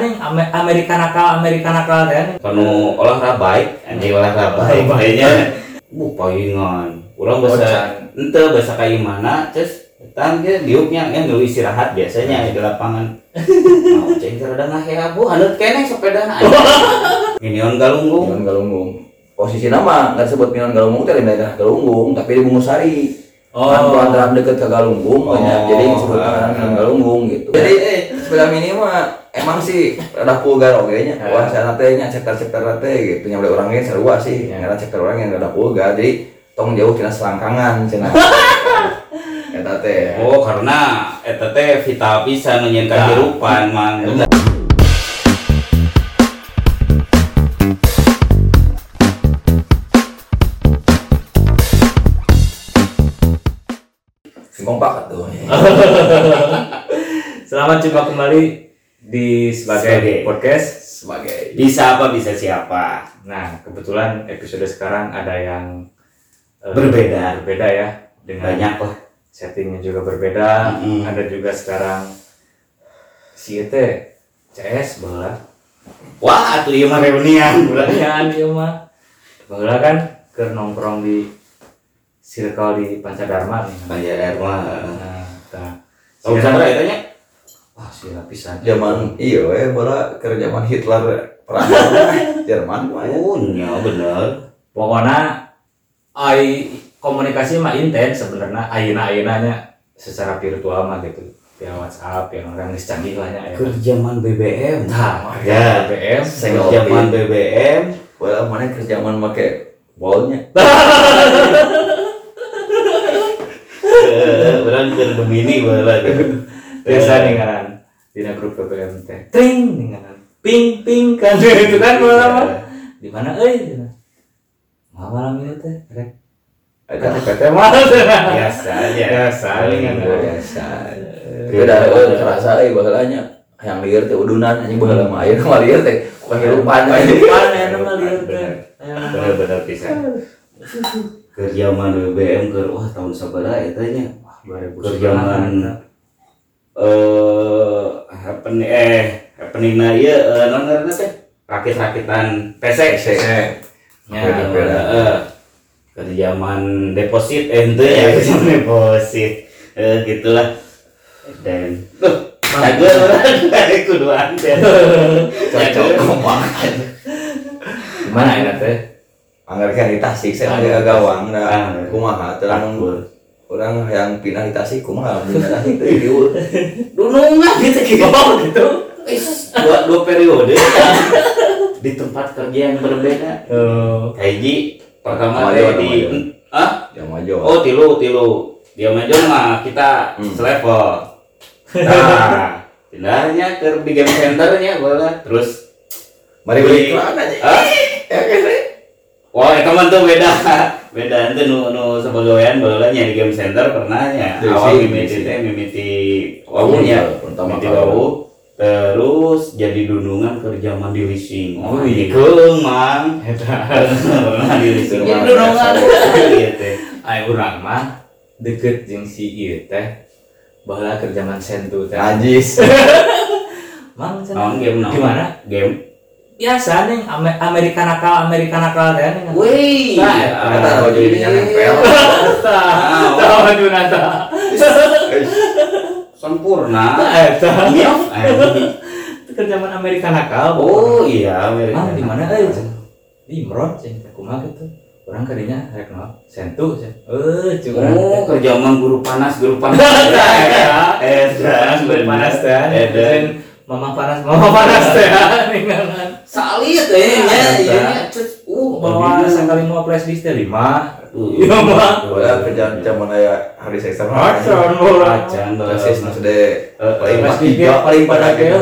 Nih Ame- Amerika nakal Amerika nakal teh Kanu olahraga baik, anjing olahraga baik kayaknya. Bu palingan. Urang bahasa ente bahasa kayak mana, terus datang dia diuknya yang dulu istirahat biasanya di lapangan. Mau ceng rada ngahea bu, anut kene sepeda. Minion galunggung. Minon Galunggung. Posisi nama nggak disebut Minon Galunggung teh di daerah Galunggung, tapi di Bungusari. Oh. Kan antara deket ke Galunggung, banyak Oh. jadi disebut Minon Galunggung gitu. Jadi eh, sepeda mini mah emang sih rada vulgar oke nya. Wah, saya teh nya cekar-cekar teh gitu nya orangnya sarua sih. Karena cekar orang yang rada vulgar. Jadi tong jauh tina selangkangan cenah. Eta teh. Oh karena eta teh vital pisan nu nyeun kahirupan mang. Selamat jumpa kembali di sebagai Sebagai. podcast Sebagai Bisa apa bisa siapa. nah kebetulan episode sekarang ada yang eh, Berbeda. berbeda ya dengan Banyak lah. settingnya juga berbeda Mm-mm. ada juga sekarang si Ete CS bola Wah, atuh ieu mah reunian. ya dia mah bola kan ke nongkrong di circle di Pancadharma nih mah. nah, nah. Tahu sabaraha eta nya? Wah, sila pisan. zaman iya we bola ke zaman Hitler perang Jerman mah ya. Oh, nya bener. pokoknya ai komunikasi mah intens sebenarnya ayeuna ayeunanya secara virtual mah gitu via WhatsApp yang orang canggih lah nya ya. Ke zaman BBM. Nah, ya. BBM Ke zaman BBM. bola mana ke zaman make bolnya Urang keur Gemini tuh. biasa nih kan dina grup BBM teh tring nih kan. Ping ping kan itu kan bola mah di mana euy mau malam ini teh. Rek. KTP mah Biasa aja. biasa nih kan biasa beda euy kerasa euy baheulanya yang lieur teh. Udunan anjing baheula mah aya mah lieur teh. Ku kahirupan Kehidupan ya nama liur teh. Bener-bener pisan. Ke zaman BBM ke wah tahun sabaraha eta nya? Ke zaman eh happening eh happening na ieu eh naon ngaranna teh? Rakit-rakitan PC. Ya, beda eh, ke zaman deposit eh itu ya ke zaman deposit. Eh gitulah. Dan tuh jago dari kuduan cocok ngomong Gimana ya teh? anggarkan di Tasik saya ada gawang Ah. da kumaha terang. Orang yang pindah di Tasik kumaha pindah Tasik diur dunungan gitu gitu. Gitu dua dua periode. Di tempat kerja yang berbeda. Oh, Haji pertama Sama teh aja, di ah yang maju oh tilu tilu. Dia maju mah kita Hmm. selevel. Nah pindahnya ke di game centernya bola terus mari beli iklan aja. Ah ya kan Wah, itu mah tuh beda. Beda itu nu nu sebagawean bola nya di game center pernah ya. Di Awal sini, mimiti di teh mimiti wawunya. Pertama Mimiti kali. wawu. Terus jadi dundungan ke zaman di leasing. Oh, Oh, iya. iya. Mang. Pernah di leasing. Jadi dundungan. Iya teh. Ay urang mah deket jeung si ieu teh baheula keur zaman sentu teh. najis Mang game? Gimana? Game. Biasa nih Ame- Amerika nakal Amerika nakal teh nih. Wih. Nah, kata baju ininya nempel Tahu tahu Junata. Sempurna. Eta. Milf. anjing. Itu keur zaman Amerika nakal. Oh iya, Amerika. Mang di mana euy? Di Imron cing kumaha gitu. Orang kadinya rek naon? Sentu cing. Eh, curang. Oh, ke zaman guru panas, guru panas. Eh, panas gue panas teh. Mama panas mama panas teh ningalan Salit teh nya, Eta. iya nya. Cus, Uh, bawa sekali mau flash disk teh lima. Uh, Iya, Mak. bola kerjaan zaman aya hari sektor Acan bola Acan basis mas de Eh, paling flash pas tiga paling pada ke gitu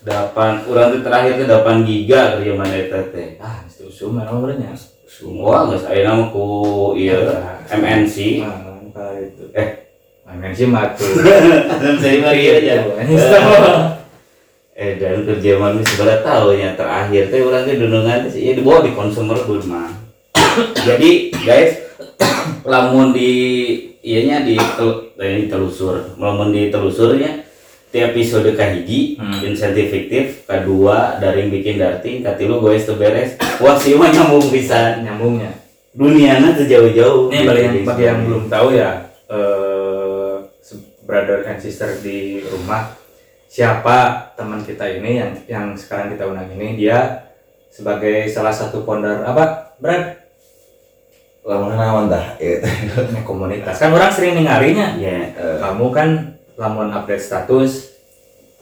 delapan urang teh terakhir teh 8 giga kerja mana eta teh. ah itu usum memang benernya Semua geus aya nama ku ieu MNC. nah itu? Eh. main sih matu Saya mah ieu aja. Eh dan kerja mana sebenarnya tahu nya terakhir. Teh urang teh dundungan teh ieu dibawa di consumer good mah. Jadi guys lamun di iyanya di tel, eh, di telusur. Lamun di telusurnya di episode kahiji Hmm. insentif fiktif kedua dari bikin darting katilu gue itu beres. Wah sih mah nyambung bisa. Nyambungnya. Dunianya tuh jauh-jauh. Ini bagi yang bagi yang belum tahu ya eh brother and sister di rumah siapa teman kita ini yang yang sekarang kita undang ini dia sebagai salah satu founder apa Brad? Lamun naon tah gitu komunitas. Kan orang sering ningarinya ya Eh, kamu kan lamun update status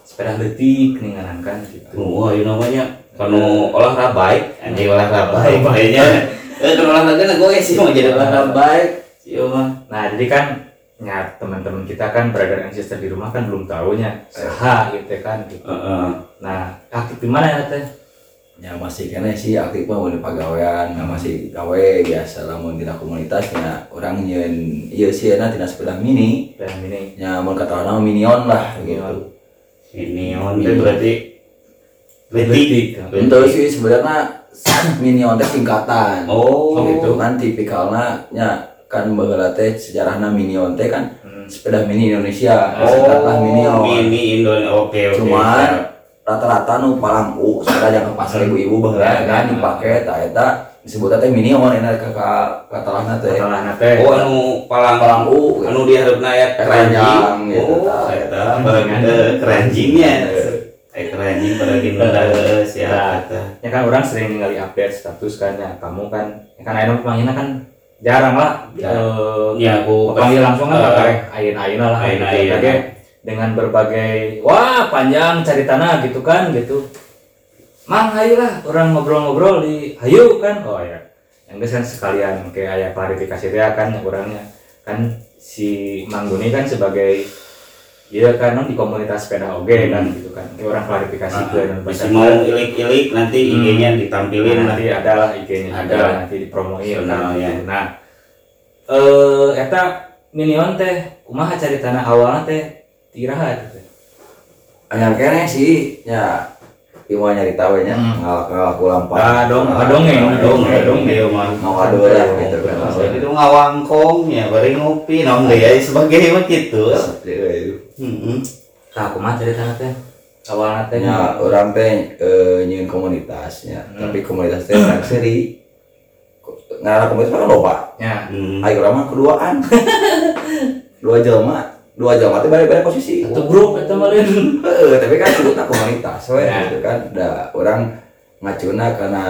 sepeda letik ningaran kan gitu. Wah ini namanya. Kanu olahraga baik. Anjing olahraga baik. kayaknya eh kalau olahraga gue sih mau jadi olahraga baik. Sih mah nah jadi kan ya teman-teman kita kan brother and sister di rumah kan belum tahunya saha gitu kan gitu. Heeh. nah aktif di mana ya teh? Ya masih kena sih aktif mah udah pegawaian nah masih gawe biasa lamun tina komunitasnya orang nyen iya sih na tina sepeda mini. Dan ini nya mun kata orang minion lah gitu. Minion. Itu berarti Letik. itu sih sebenarnya minion teh singkatan Oh, gitu. Kan tipikalnya nya kan bageula teh sejarahna minion teh kan Hmm. sepeda mini Indonesia Oh, singkatlah minion Mini Indonesia. Oke, oke. cuman rata-rata nu palang u sepeda yang ke pasar ibu-ibu baheula Ya, kan dipake ta eta disebutna teh minion enak ka ka katalahna teh Setelah nate Oh, anu palang palang u gitu. anu diharapna aya keranjing. Keranjang, gitu, Oh, eta barang eh, keranjingnya. Eh keranjing pada geus ya ya kan orang sering ningali update status kan ya kamu kan ya kan ayeuna panggilna kan jarang lah Jarang. Eh, Ya, aku panggil langsung kan Eh, uh, karek ayeuna lah gitu. ayeuna-ayeuna. Tapi dengan berbagai wah panjang cari tanah gitu kan gitu mang hayu lah orang ngobrol-ngobrol di hayu kan oh ya yang kan sekalian kayak aya klarifikasi teh kan orangnya kan si Mangguni kan sebagai Iya kan di komunitas sepeda oge kan gitu kan Kayak orang klarifikasi ke dan Masih mau ilik-ilik nanti Hmm. IG-nya ditampilin Nah, nanti ada lah IG-nya Ada. ada nanti dipromoin kan, ya. gitu. Nah, eh eta minion teh kumaha cari tanah awalnya teh tiraha gitu. anyar kene sih nya Iwa nyari tahu nya Hmm. ngalak ngalak ulang Ah, dong, ah, dongeng, dongeng, dongeng. dia mah. mau adu lah gitu kan Jadi itu ngawangkong ya, bari ngopi, nong dia sebagai mah gitu. Heeh. Nah, kumaha cari tanah teh awalnya teh nya orang teh eh, nyeun komunitasnya Hmm. tapi komunitas teh kan seri ngarana komunitas kan loba ya Hmm. ayo urang mah keduaan dua jelma dua jelma teh balik-balik posisi satu grup eta mah lain. Heeh, tapi kan sebutna komunitas we Ya. gitu kan da orang ngacuna karena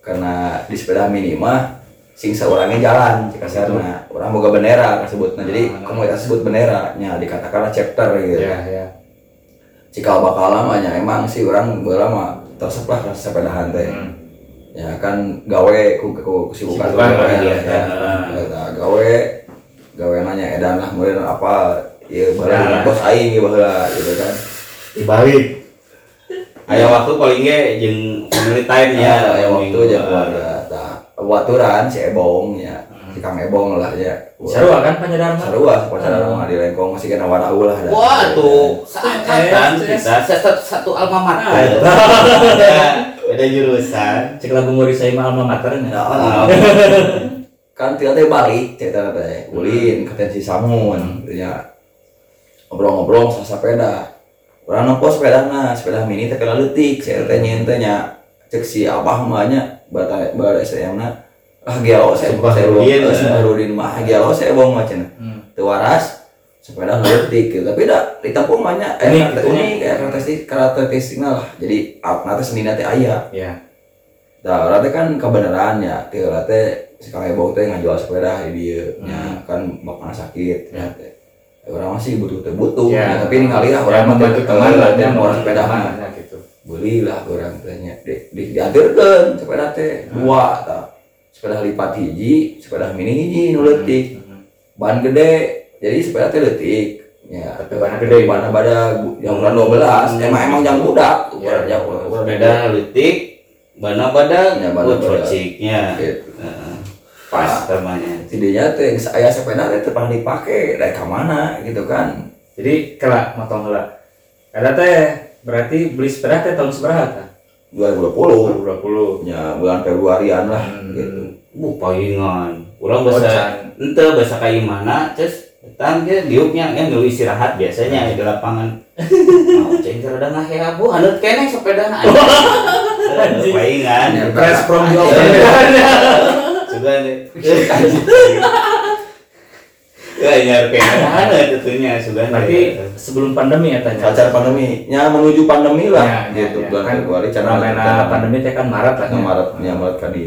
karena di sepeda mini mah sing saurangnya jalan cek kasarna orang boga bendera kasebutna jadi Ah, komunitas sebut bendera nya dikatakan chapter gitu. Ya ya. Cikal bakal lamanya emang sih orang bola mah tersep lah sepedahan teh. Hmm. ya kan gawe ku ku kesibukan gawe iya, ya, iya. Eta, gawe gawe nanya edan lah kemudian apa? Ya Ya. baheula bos aing ya baheula gitu kan. Dibalik aya waktu paling ge jeung family time ya. ya waktu minggu. aja keluarga waturan si Ebong ya. Si Kang Ebong lah ya. Sarua kan panjadar mah. sarua pacaran mah di lengkong masih kena warau lah. Dah. wah tuh seangkatan Eh, kita satu, satu alma mater Ah, beda jurusan. Cek lagu Mori saya mah alma mater nya. Nah, kan tiga teh balik cerita teh ulin ke tensi samun ya. Ngobrol-ngobrol sa sepeda. Orang nopo sepeda nah sepeda mini teh kena letik saya teh nyeun teh nya cek si abah mah nya bata bada saya na ah gialo saya Sumpah saya Rudin, belum ya. sumpah rudin mah gialo saya bong macam Hmm. waras sepeda letik gitu tapi dah ditampung banyak eh gitu. unik kayak karakteristik karakteristiknya lah jadi apa nanti seni teh aya Ya. Nah, orang teh kan kebenaran ya, tiga teh si Kang Ebong teh ngajual sepeda di dia, nya kan bapaknya sakit, ya. Ya, Orang masih butuh butuh, Ya. ya, tapi ini kali lah Orang orang mah teh teman lah dia mau sepeda teman mah. lah gitu. Beli lah orang tehnya, di, di, diaturkeun sepeda teh dua tah. Sepeda lipat hiji, sepeda mini hiji nu leutik. Hmm. Ban gede, jadi sepeda teh leutik. Ya, Tapi bannya gede. ban pada yang ukuran 12, emang emang yang budak, ukuran Ya, yang sepeda letik bana badak Ya, badak. cociknya Gitu. Pas namanya Tidaknya teh geus aya sepeda teh pernah dipake, dari ka mana gitu kan. Jadi kelak motong heula. Ada teh berarti beli sepeda teh tahun seberapa tah? 2020 2020. ya bulan Februarian lah Hmm. gitu. bu palingan Oh, bahasa ente bahasa kayak mana terus datang dia diupnya yang dulu istirahat biasanya di lapangan mau ceng rada ngahea bu hanut kene sepeda na Anjing. paingan Press from the Iya. open. Ya nyar kene mana tentunya sudah Berarti sebelum pandemi ya tanya. Pacar pandemi, nya menuju pandemi lah, Ya, gitu. ya, Bulan kan Februari, Fenomena pandemi teh kan Maret lah. Yang Maret, yang Maret kan di.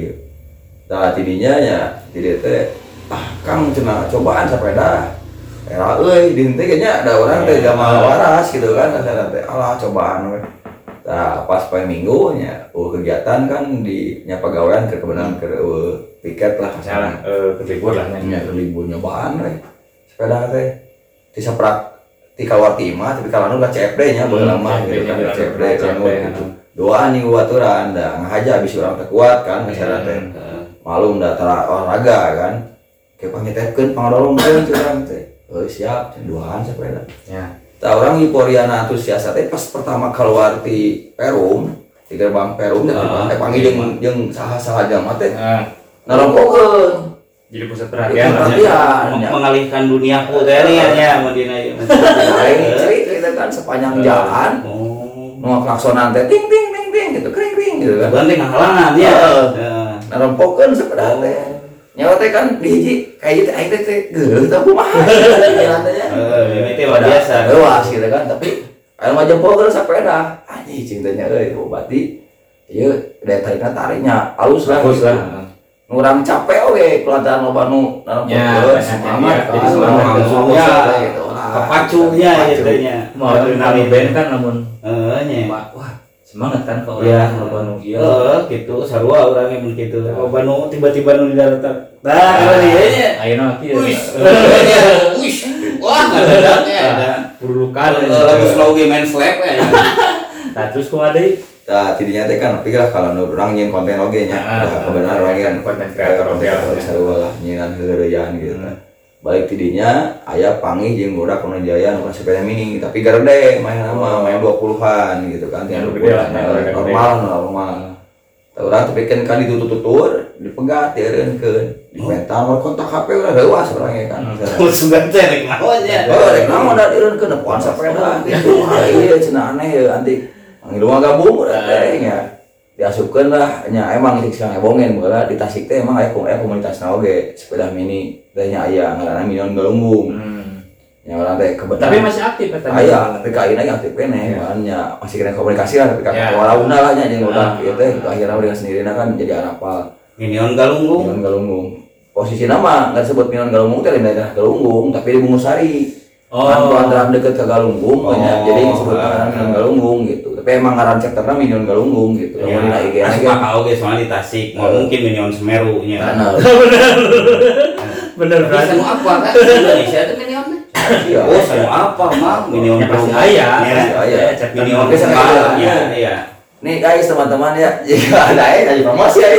Nah, tidinya ya, jadi teh, ah, kang cina cobaan sepeda. Era euy, di henteu kayaknya ada orang teh Ya. jamal waras gitu kan, ada teh, alah cobaan we. Nah, pas poe minggu nya, uh, kegiatan kan di nya pegawaian ke kebenaran ke uh, piket lah Salah, eh kelibur lah nya ke libur nyobaan we. Sepeda teh keluar ti imah tapi kalau nu CFD nya boleh Hmm, lama gitu kan CFD gitu. Doa nih aturan dah ngahaja abis orang teh kuat kan misalnya teh. malum dah tara olahraga kan kayak pangitepkeun pangadolong meureun curang teh. Oh siap duaan sepeda. Ya. Tah orang euforia antusias teh pas pertama keluar ti Perum di gerbang Perum Ah, teh panggil jeung jeung saha-saha jalma teh. Nah, narongkokeun jadi pusat Perhatian, perhatian. Meng- mengalihkan dunia ku teh nih ya Madinah ieu. lain cerita kan sepanjang jalan oh mau klaksonan teh ting ting ting ting gitu kring kring gitu kan Banting halangan ya. Heeh. narempokeun sepeda teh nyawa teh kan di hiji kayak gitu aing teh teh geuleuh teh kumaha teh Eh, ini teh biasa. lewas gitu kan tapi aya mah jempol geuleuh sepeda anjing cintanya euy oh berarti ieu daya tarikna tariknya halus lah gitu. lah. Ngurang capek oge kelantaran loba nu narempokeun Ya, semangat jadi dia semangat gitu Ya. gitu Kepacu. gitu nya. Mau ada band kan namun nya. wah, semangat kan kalau Ya, orang loba nu ieu. Gitu sarua orangnya mun kitu. Loba nu tiba-tiba nu di darat. Nah, ieu nya. Ayeuna kieu. Wis. Wah, ada ada. Perlukan. Lagu slow game main slap ya. Nah, terus kumaha deui? Nah, tidinya teh kan tapi lah kalau nu urang nyin konten oge nya. Ah, Nah, kebenaran orang kan konten kreator oge lah. Lah nyinan heureuyan gitu. Hmm. Balik tidinya aya panggih jeung budak nu jaya nu sepeda mini tapi gede main nama main 20-an gitu kan. Ya, Tiga gede lah, ya, normal normal. Tah urang tapi kan kan ditutur-tutur, dipegat dieureunkeun, dimental kontak HP udah leuwas orangnya kan. Terus sudah cerek naonnya. Oh, rek naon da dieureunkeun sepeda gitu. Ieu cenah aneh ya anti. Rumah gabung udah teh nya. Diasupkeun lah nya emang cik siang ebongen baheula di Tasik teh emang aya aya komunitas oge sepeda mini teh nya aya ngaranna Minion Galunggung. Hmm. Nya urang teh kebetulan Tapi masih aktif katanya. aya tapi ka ayeuna ge aktif keneh Ya. makanya masih kena komunikasi lah tapi Ya. walauna lah nya jeung udah Ah. ieu teh akhirnya dengan sendirinya kan jadi arapal Minion galunggung. Minion Galunggung. Posisi nama nggak disebut Minion Galunggung teh di daerah Galunggung tapi di Bungusari. Oh. Kan pelataran deket ke Galunggung, Oh. banyak. jadi disebut ngaran Minion Galunggung gitu. Tapi emang ngaran chapternya Minion Galunggung gitu. Ya, Yang di IG Asma kau ge soalnya di Tasik. Mau mungkin Minion Semeru nya. Benar. Bener Tapi berarti. sanu apa kan Indonesia itu Minion? Iya. Oh, sanu apa mah Minion Ya, pasti Pro. aya. Ya. Minion Tapi sama Kepala, aja. ya, iya. Nih guys teman-teman ya, jika ada ya jadi promosi ya,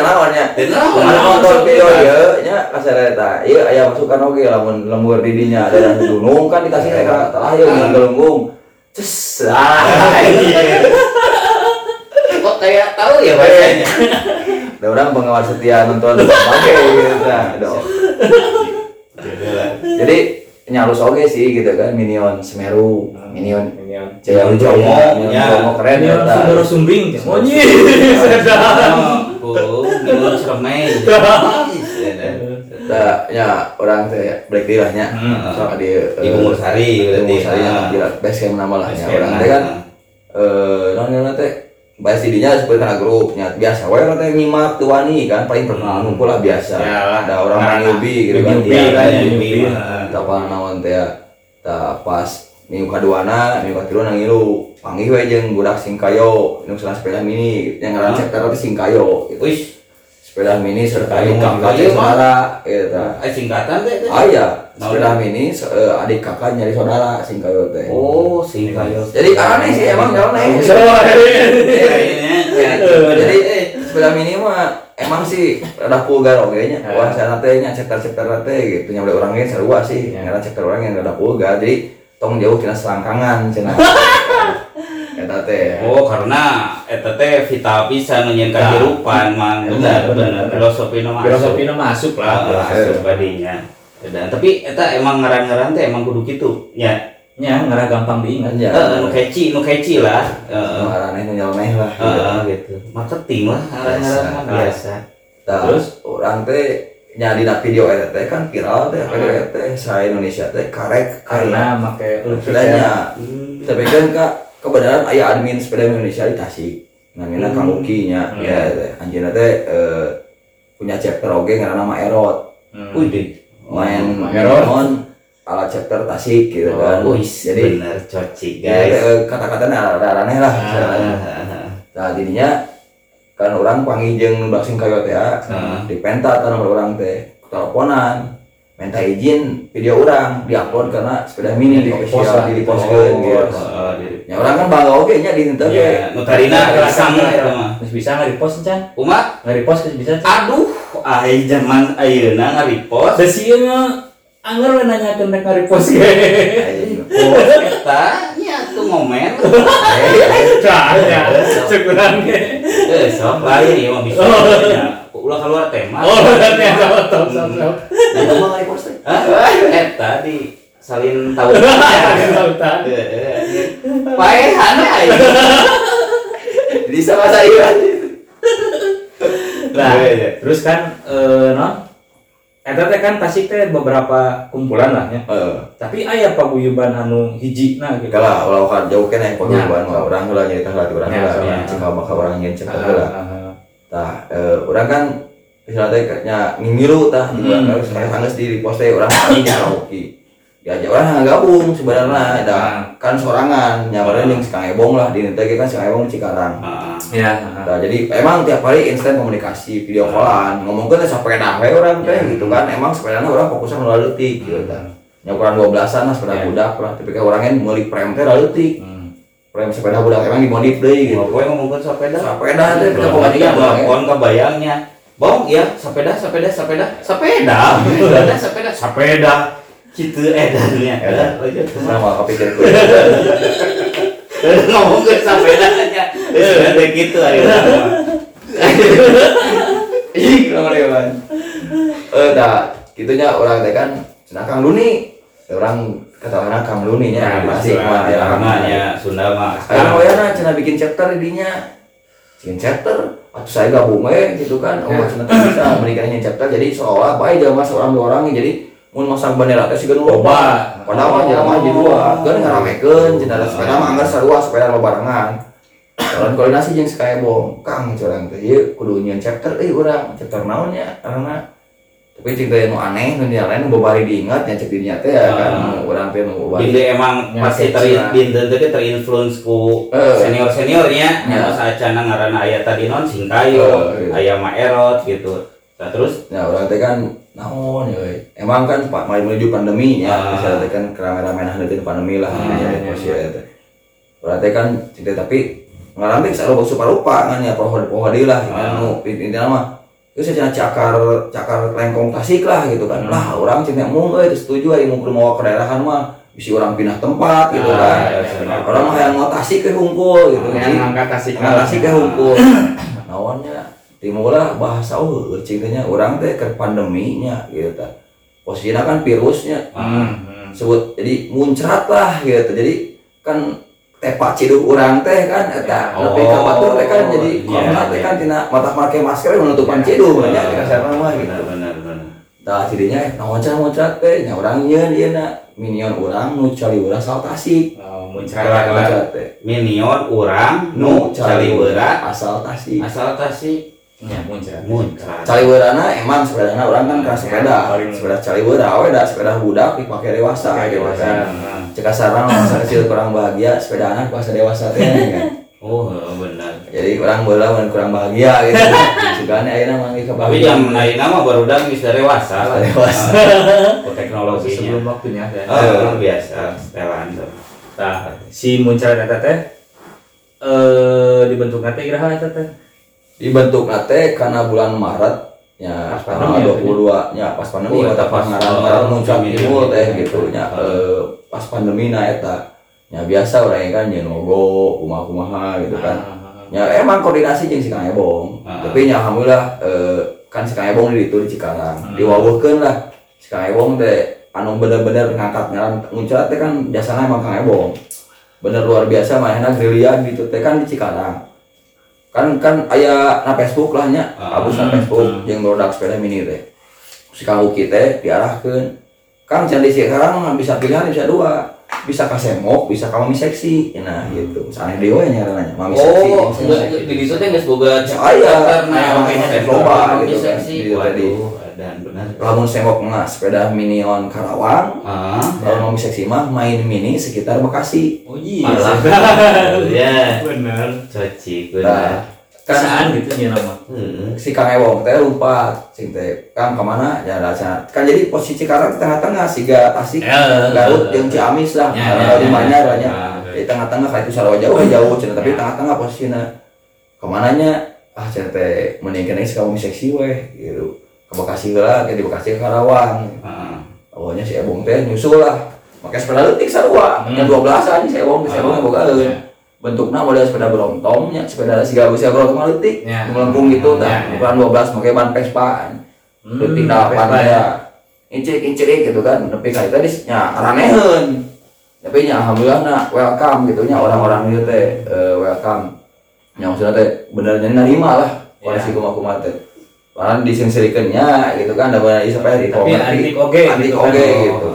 naon, Mana naon, nonton sok video ya, nya kasareta. Iya, aya masukan oge lamun lembur didinya daerah gunung kan dikasih mereka tah ya Minion Galunggung. Ces. Ah, iya. Kok kayak tahu ya bahasanya? Ada orang pengawal setia nonton oke gitu nah, ada. Jadi nyalus oke sih gitu kan Minion Semeru, Minion Minion. Jaya ya. Ujomo keren Minion ya. Sundoro Sumbing. Oh, nyi. Oh, Minion Seremai. Nah, ya orang teh break deal lah nya. Hmm. Sama di Di Bungur Sari di. Bungur Sari yang base camp nama lah nya. Base camp, Orang teh kan eh non non teh bahas didinya seperti karena grup nya biasa wae orang teh nyimak tuh wani kan paling perkenalan ngumpul lah biasa. Ada orang Karena newbie gitu kan. newbie Iya, kan, newbie. newbie. Tak apa naon teh ya. Tak pas minggu kaduana, minggu katilu nang ngilu. Panggih we jeung budak Singkayo, nu salah sepeda mini yang ngaran Hah? chapter teh Singkayo gitu. Sepeda mini serta adik kakak mah. saudara gitu. tah. eh singkatan teh. Ah iya, Nah, sepeda mini eh, adik kakak nyari saudara Singkayo teh. Oh, Singkayo. Jadi aneh sih emang. Iya, iya, iya. Jadi sepeda mini mah emang sih rada vulgar oge nya. Wah, sana teh nya chapter-chapter teh gitu nya boleh orangnya sarua sih. Ya. Karena chapter orang yang rada vulgar jadi tong jauh tina selangkangan cenah. Eta teh. Oh, karena eta teh vital pisan nunyeun Nah. kehidupan mang. Benar, filosofi nu masuk. Filosofi masuk lah. Lah masuk badinya. Dan tapi eta emang ngaran-ngaran teh emang kudu kitu ya nya ngarah gampang diingat. Ya. Heeh, nu keci nu keci lah. Heeh. Marane nu nyeleneh lah. Heeh, gitu. marketing lah ngaran-ngaran mah Biasa. biasa. Nah, Terus? orang teh nya dina video eta teh kan viral teh video eta teh. Sa Indonesia teh karek karena make ya. Sepedanya. Hmm. Tapi kan kak kebenaran aya admin sepeda Indonesia di Tasik. Namanya Hmm. Kang Uki nya. Hmm. Ya teh anjeunna teh eh, punya chapter oge ngaranna nama Erot. Hmm. Deh. Main Oh, Erot. ala chapter Tasik gitu Oh, kan. Wih, Jadi bener coci ya, guys. eh, kata-katanya ada aneh lah. Ah. Nah jadinya kan orang panggil jeung Basing Coyote ya, Heeh. di pentat kan orang teh teleponan minta izin video orang diupload karena sepeda mini di official di post Oh, gitu. heeh, di- Ya orang kan bangga oke nya di teu Ya, nu tarina mah. Geus bisa nggak repost can Kumaha? nggak repost geus bisa Aduh, ai zaman ayeuna ngaripost. da sieun anggar we nanyakeun rek nge-repost ge Oh, eta nya tuh ngomen. Cah, ya, syukuran ge. Eh, sok lain ieu mah bisa. Ulah keluar tema. Oh, berarti ada top top top. Nah, itu mah repost teh. Hah? Eta di salin tahu. Tautan. Paehan aja. Jadi sama saya. Lah, Iya, iya. terus kan eh non Eta teh kan Tasik teh beberapa kumpulan lah ya. Eh, Tapi aya paguyuban anu hiji nah gitu. kalau ulah jauh kene paguyuban mah urang heula nyarita heula ti urang heula. ya. Cing bakal urang nyen Ah, heula. Ah, ah. Tah, eh, urang kan misalnya teh nya ngilu tah Hmm. harus saya sangat di repost teh urang nya oke. Diajak orang nggak gabung sebenarnya, dah Ah. kan sorangan, nyamarnya yang Kang Ebong lah di nanti kan si Kang Ebong di Cikarang. Heeh. Ya. ah. Nah, jadi emang tiap hari instan komunikasi video callan ngomongin teh sepeda we orang teh Ya. gitu kan emang sepedanya orang fokusnya ngeula leutik gitu kan nyakuran 12-an lah sepeda Ya. budak lah tapi kan orangnya meuli prem teh leutik Hmm. Prem sepeda budak emang dimodif deui gitu Gitu. Gue ngomongin sepeda. sepeda teh kita pokoknya lagi kan telepon kebayangnya. Bong, ya, sepeda, sepeda, sepeda, sepeda, sepeda, sepeda, sepeda. Gitu edannya. Ya. Sama kepikir gue Ngomong ke sepedanya. Sudah gitu akhirnya. ih kenapa deh kan eh dah gitunya orang teh kan nah Kang Luni orang kata orang Kang Luni nya masih mah ya Sunda mah. Ayo wayana cina bikin chapter dinya. Bikin chapter atau saya gabung we gitu kan. Oh, Ya. cina bisa menikahnya chapter jadi seolah baik jelema seorang dua orang jadi mun masang bendera teh siga nu loba. Padahal mah jelema jadi dua. Kan ngaramekeun cina teh sepeda mah anggar sarua sepeda lo barengan. Kalau koordinasi jeung Skybom, Kang curang teh ieu kudu nyeun chapter euy urang, chapter naon nya karena tapi cerita nu aneh nu lain nu babari diingat nya cek dirinya teh ya kan Ah. nu urang teh nu babari Binde emang Ya, kecil ter teh terinfluence ku Eh. senior seniornya. Ya. Terus acana ngaranna aya tadi non Singkayo, Eh, iya. aya Maerot gitu. Nah, terus Nah, orang teh kan naon ya. Emang kan Pak mulai menuju pandemi ya, Ah. misalnya teh kan kerame-rame nah nanti pandemi lah Ah, ya ya teh. Orang teh kan cerita tapi ngalami sarupa rupa kan ya pohon-pohon deui lah Ah. anu intinya mah itu saya cakar cakar lengkong tasik lah gitu kan Hmm. lah orang cinta mung euy teu setuju mau ke mau ke daerahan mah bisa orang pindah tempat gitu Ah, kan benar. orang mah yang mau tasik ke hungkul gitu Yang Jadi, ngangkat tasik tasik ke hukum. Naonnya timurlah bahasa eueuh cingtanya urang teh ke pandeminya gitu ta. Posisinya kan virusnya Hmm. hmm. sebut jadi muncrat lah gitu. Jadi kan tepak ciduk urang teh kan eta Oh, lebih ke batur teh kan jadi iya, corona teh iya. kan tina mata make masker menutupan ciduk Ah. nya kita sarana mah gitu. benar benar. Tah jadinya naon cara muncrat teh nya urang nyeun ieu na minion urang nu cali urang asal tasik. Oh, muncrat teh. Minion urang nu caliwera asal tasik. asal tasik Ya, muncrat. muncrat. Caliweurana emang sepedana orang kan keras sepeda, sepeda caliweura awe da sepeda budak dipakai dewasa Pakai gitu dewasa. Cek sarang masa kecil kurang bahagia, sepeda anak pas dewasa teh kan. Oh benar. Jadi orang bola mun kurang bahagia gitu. Sugane ayeuna manggi Tapi kebahagiaan. jam naik nama baru udah bisa dewasa lah. Dewasa. Oh, teknologinya. Sebelum waktunya ya. Oh, biasa setelan tuh. Nah, si muncrat eta teh eh dibentuk iraha eta teh. Dibentuk nate karena bulan Maret ya Pas tanggal pandemi ya, 22 nya pas pandemi Oh, eta pas oh, muncul timbul iya, teh gitu nya Oh. eh, pas pandemi na eta. Ya biasa orang kan nyeun logo kumaha-kumaha gitu kan. Ah, ya emang koordinasi jeung si Kang Ebong. Ah. tapi nya alhamdulillah eh, kan si Kang Ebong di itu di Cikarang. Diwawuhkeun lah. Si Kang Ebong teh anu bener-bener ngangkat ngaran muncrat teh kan jasana emang Kang Ebong. Bener luar biasa mainnya gerilya gitu teh kan di Cikarang kan kan aya na Facebook lah nya. Ah. abus na Facebook jeung produk sepeda mini teh. Si Kang Uki teh diarahkeun. Kang can di Cikarang mah bisa pilihan bisa dua. Bisa ka semok bisa ka mami seksi. Nah gitu. Misalnya dia nya nanya mami seksi Oh, enggak seksi. di situ teh geus boga Aya, nah aya, makanya teh loba gitu kan, seksi. di dan benar. lamun semok mah sepeda minion Karawang Ah, kalau mami seksi mah main mini sekitar Bekasi Oh iya. Ya. Bener. cocik nah benar. kan gitu nya nama. Si Kang Ewong teh lupa sing teh Kang ke mana ya rasa kan jadi posisi Cikarang di tengah-tengah siga Tasik Ya. Garut Ciamis lah Ya, ya, ya, di ya, mana ya. lah nya. Ya. di tengah-tengah kayak itu sarwa jauh jauh cenah tapi tengah-tengah posisinya ke mananya ah cenah teh mending kamu seksi weh gitu ke Bekasi lah ke di Bekasi ke Karawang. Heeh. awalnya si Ebong teh nyusul lah. Pakai sepeda leutik sarua Hmm. yang 12 aja si Ebong si Ebong Ah, boga ya. bentuknya model sepeda brontongnya sepeda si gawe si Ebong leutik. Ya. melengkung gitu dah. ya. ukuran 12 pakai ban Vespaan. Hmm, leutik dalapan Vespa ya incik incik gitu kan. Tapi kali tadi nya raneheun tapi nya alhamdulillah na welcome gitu. Nya orang-orang itu teh eh, welcome. Nya maksudnya teh benernya nerima lah. Kondisi kumaha teh karena disensirikannya gitu kan ada banyak sampai di Tapi antik oge antik oge gitu.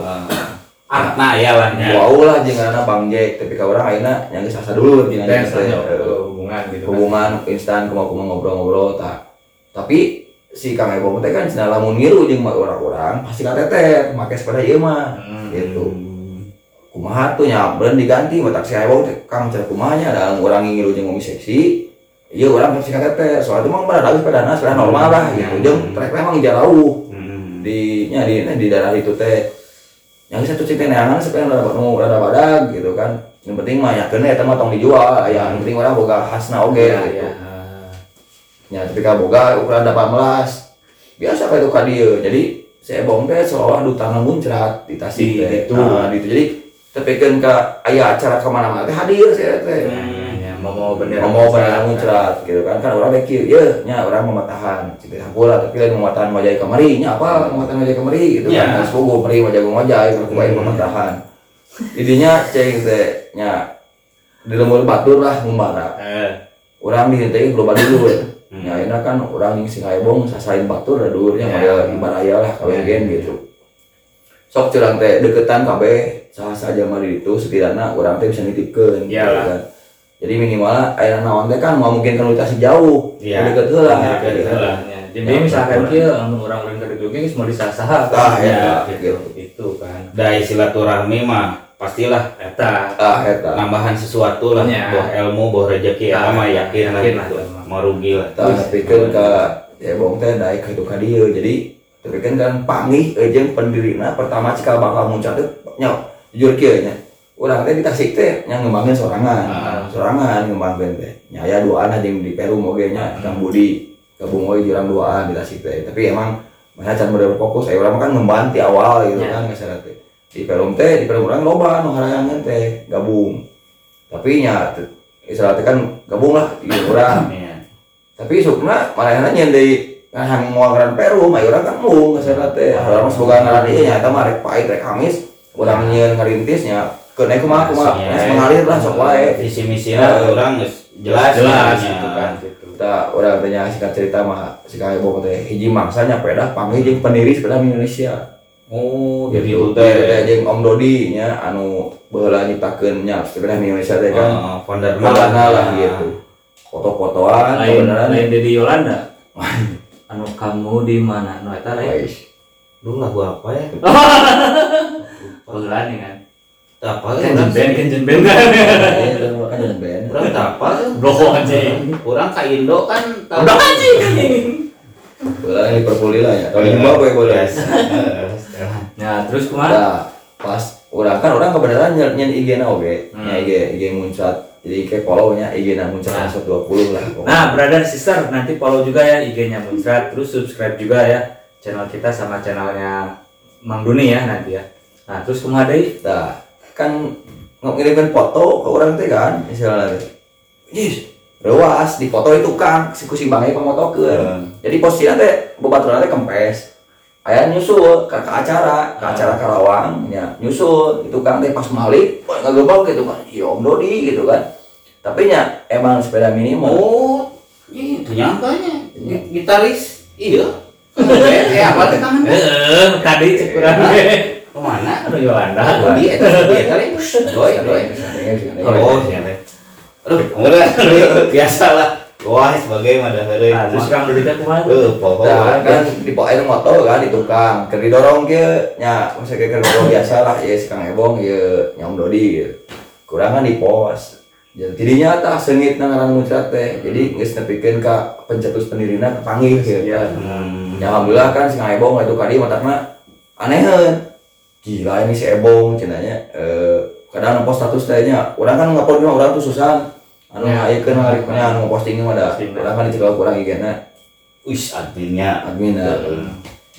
Artna ya lah wow lah jangan anak bang Jack tapi kalau orang akhirnya yang geus asa dulu hanya eh, hubungan gitu kan. hubungan instan kumaha ngobrol-ngobrol tak. Tapi si Kang Ebo teh kan cenah lamun ngilu jeung orang-orang pasti kateter make sepeda ieu mah Hmm. gitu. Kumaha tuh nya beun diganti mah tak si Ebo teh Kang cenah kumahanya ada orang ngilu jeung momi seksi iya orang pasti kateter soalnya itu mah pada lagi sepeda sepeda normal lah gitu jeung trek memang jauh Hmm. di nya di, di daerah itu teh yang satu cerita neangan sepeda rada nu rada badag gitu kan yang penting mah yakeun eta mah tong dijual ya yang penting orang boga khasna oge Ya, gitu ya. Ya, tapi kalau boga ukuran 18 biasa kayak itu ka dieu. Jadi saya bong teh seolah duta muncrat di Tasik Di- teh. gitu. Nah, gitu. Jadi tepikeun ke aya acara ke mana-mana teh hadir saya teh. Ya, ya, mau mau bendera Ngomong bendera muncrat gitu kan. Kan orang dekir ya nya orang mematahan cita pula tapi lain mematahan wajah kamari nya apa mematahan wajah kamari gitu Ya. kan. Semoga meri wajah wajah aku baik mematahan intinya ceng teh nya di lemur batur lah ngumbara Eh, orang dihintai global dulu Hmm. ya ini kan orang yang sing aibong sasain batur dulu Ya. ada ibaraya lah kawin gen gitu. Sok curang teh deketan kabeh saha saja mari itu setidaknya orang teh bisa nitipkeun Iya gitu kan jadi minimal aya naon teh kan mau mungkin kan utasi jauh Iya. deket heula Ya, deket gitu. ya. Jadi misalkan kieu lamun orang-orang keur jogging geus mau disasaha Ah, kan. ya, gitu. gitu. Itu kan. Dari silaturahmi mah pastilah Eta ah eta tambahan sesuatu lah Ya. buah ilmu buah rezeki ya Ah, mah yakin lah yakin lah, gitu itu mah. mau rugi lah tah pikeun ka ya bong teh itu ka dieu jadi tapi kan kan pamih jeung pendirina pertama cikal bakal muncul teh nya jujur kieu nya urang teh di Tasik teh nya ngembangkeun sorangan. Ah. sorangan ngembangkeun teh nya aya duaan jeung di Peru moge nya Kang Budi gabung we jurang duaan di Tasik teh. Tapi emang mana can bener fokus aya urang mah kan ngemban ti awal gitu Ya. kan ngasana teh. Di Peru teh di Peru urang loba nu harayangan teh gabung. Tapi nya istilah teh kan gabung lah di urang Iya. tapi sukna malah nanya di ngahang ngaran Peru mah urang kan mung ngasana teh. Urang mah semoga ngaran ieu nya eta mah rek pait rek amis. Urang nyieun ngerintisnya ke naik kumaha kumaha? Iya. geus mengalir lah sok wae visi misinya Eh. orang geus jelas jelas ya. gitu kan gitu. kita orang tanya singkat cerita mah si kaya bawa teh hiji mangsanya peda panggil jeung pendiri sepeda Indonesia. Oh jadi gitu itu teh teh jeung Om Dodi nya anu baheula nyiptakeun nya sepeda Indonesia teh kan. Founder Magana lah gitu. Foto-fotoan lain kebenaran. lain di Yolanda? Anu kamu di mana? No eta lain dulu lagu apa ya? Baheula nih kan band kenjen band Iya, itu kan jeung band orang tak apa Bloko anjing orang ka Indo kan udah anjing yang Liverpool lah ya kalau Zimbabwe bola Yes. nah terus ke mana Nah, pas orang kan orang kebenaran nyen nyen IG na oge, Hmm. nya IG IG muncrat. Jadi kayak follow nya IG na muncrat Nah. 120 lah. pokoknya. Nah, brother sister, nanti follow juga ya IG-nya Muncrat, terus subscribe juga ya channel kita sama channelnya Mang Duni ya nanti ya. Nah, terus kumaha deui? Nah, kan ngirimkan foto ke orang teh kan, teh. Jis, rewas dipoto itu kang si kusi bangnya pemotokeun Hmm. jadi posisinya teh bebaturan teh kempes aya nyusul ke, ke acara ke acara Karawang ya nyusul itu kan teh pas malik wah ngagebok gitu kan iya om Dodi gitu kan tapi nya emang sepeda mini mau Oh, itu nyangkanya. Gi- Gitaris. Iya. Eh, apa tangan? Heeh, tadi kurang. Ke mana? Anu Yolanda. Oh, dia itu dia tadi. Doi, doi. Oh, iya. Aduh, biasa lah. Wah, sebagai dah heureuy. Nah, terus Kang Dodi teh kumaha? Eh, pokok Nah, kan di pokoknya motor kan di tukang keur didorong ge nya masa keur didorong biasa lah ya si Kang Ebong ya nya Om Dodi gitu. kurang kan di pos jadi tidinya tah seungit na ngaran muncrat teh jadi geus nepikeun ka pencetus pendirina kepanggih gitu Iya. Hmm. Ya alhamdulillah kan si Kang Ebong itu kali matakna aneheun. Gila ini si Ebong cenanya eh kadang ngepost status tehnya. Urang kan ngupload mah urang tuh susah. Anu Ya. ngayekeun ngaliknya anu posting mah da. Urang kan dicegal kurang IG-na Wis artinya admin da. Heeh.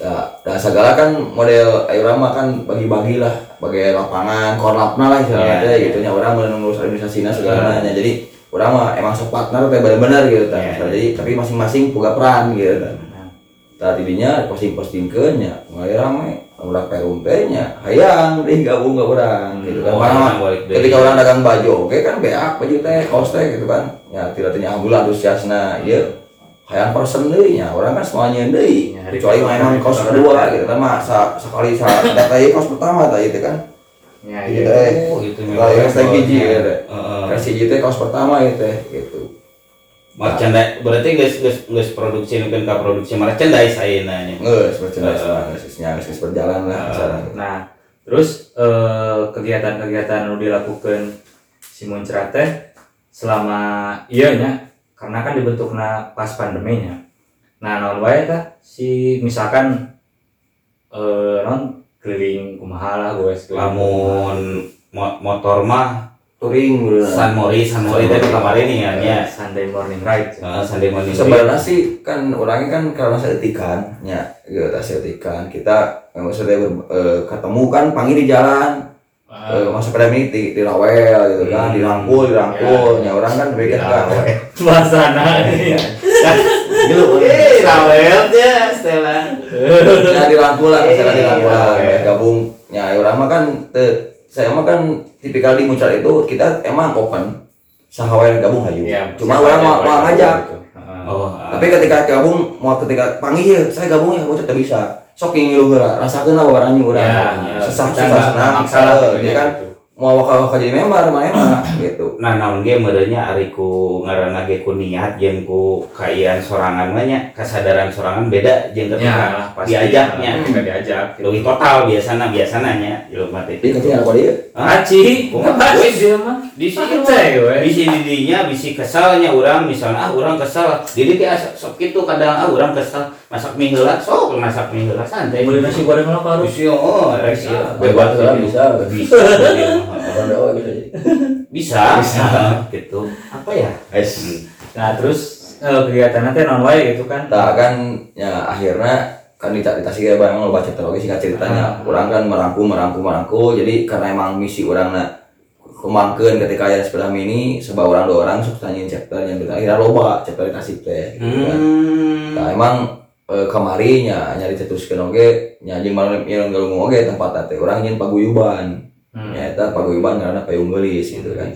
Da, da segala kan model ayo mah kan bagi-bagi lah bagi lapangan korlapna lah istilahnya Ya, ya. gitu nya urang mun ngurus organisasina segala nya. Jadi urang mah emang sok partner teh bener-bener gitu tah. Ya. Jadi tapi masing-masing punya peran gitu Tadi didinya posting posting nya mulai rame udah perum teh nya hayang deh gabung gak orang gitu kan. Oh, deui. ketika orang dagang baju oke kan beak baju teh kaos teh gitu kan. Ya tidak tanya alhamdulillah antusiasna ya hayang person deui nya orang kan semuanya deui Ya, kecuali hari kaos kedua gitu kan. Mah sa- sekali sa data kaos pertama tadi itu kan. Ya, iya. teh. Oh, gitu kalau yang stay hiji ya teh. Versi hiji teh kaos pertama itu teh gitu Merchandise berarti geus geus geus produksi mungkin ka produksi merchandise ayeuna nya. Nges, merchandise Heeh. mah, nges, nya, nges, nges berjalan lah acara. Nah, terus eh, kegiatan-kegiatan yang dilakukan si Muncrat teh selama iya nya karena kan dibentukna pas pandeminya. Nah, non wae tah si misalkan eh non keliling kumaha lah gue Lamun mo- motor mah Touring. San Mori, San Mori teh kemarin nih kan ya. Sunday morning ride. Heeh, Sunday morning. Sebenarnya sih kan orangnya kan karena saya etikan, ya, gitu saya etikan. Kita eh, maksudnya ber- eh, ketemu kan panggil di jalan, eh, masa pada ini di, di rawel gitu kan, Hmm. dirangkul, dirangkul. Ya, orang kan bikin kan. Suasana ini. Dulu, Eh, rawel ya, Stella. ya dirangkul lah, misalnya Eh, dirangkul lah, iya. gabung. Ya, orang mah kan, te- saya mah kan tipikal di muncul itu kita emang open, sahawa yang gabung hayu. Ya, Cuma orang mau ngajak. gitu. Heeh. Oh, tapi ketika gabung mau ketika panggil ya saya gabung ya bocah bisa sok ingin lu rasakeun lah barangnya urang Ya, ya. sesah susah senang eh, kan gitu. Mau wakal wakal jadi member mana mah gitu Nah, naon ge meureunnya ari ku ngaranna ge ku niat jeung ku kaian sorangan mah nya kasadaran sorangan beda jeung Ya, ketika lah, pasti. diajaknya. Ketika diajak. gitu. Leuwih total biasana biasana nya jelema teh. dia kecil apa dia? Aci, Kumaha? ngapain dia mah? di sini Santai, we. bisi didinya bisi kesalnya orang misalnya ah orang kesal jadi dia sok gitu kadang ah orang kesal masak mie heula sok masak mie heula santai. Beli nasi goreng lo harus. Bisi, oh sih bebas lah bisa bisa. Bisa. Bisa. Bisa. Gitu. Apa ya? Es Nah, terus eh, kegiatan nanti non wae gitu kan. nah kan ya akhirnya kan di Tasik ya bang lo baca terus singkat ceritanya. Ah. orang kan merangkum merangkum merangkum jadi karena emang misi orang nak kemangkeun ketika aya sepeda mini sebab orang dua orang sok tanyain chapter yang kita akhirnya loba chapter Tasik teh gitu kan. hmm. Nah, emang nya nyari cetuskeun oge nya jeung malam yang galung oge tempat teh urang nyeun paguyuban. Hmm. Ya eta paguyuban karena payung geulis gitu kan.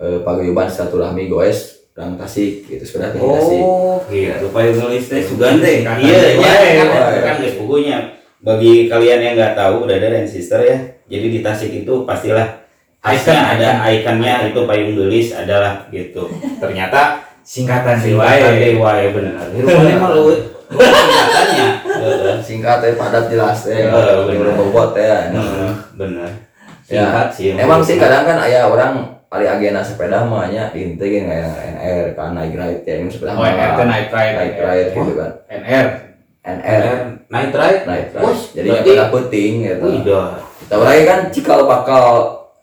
Eh paguyuban silaturahmi goes urang Tasik gitu teh di Tasik. oh gitu payung nulis teh sugan teh iya wae, ya kan geus bukunya bagi kalian yang nggak tahu brother and sister ya jadi di Tasik itu pastilah khasnya ada ikonnya itu payung gelis adalah gitu ternyata Singkatan di Singkatan wae. Singkatannya. Heeh. Singkat teh padat jelas teh. Eh, bener. Bobot ya. Bener. Ya, Singkat sih. Emang sih kadang kan aya orang ari agena sepeda mah nya diinte ge kayak NR kan naik ride ya ini sepeda Oh, NR night ride. naik ride gitu kan. NR. NR night ride. night ride. Jadi pada penting gitu. Kita urang kan cikal bakal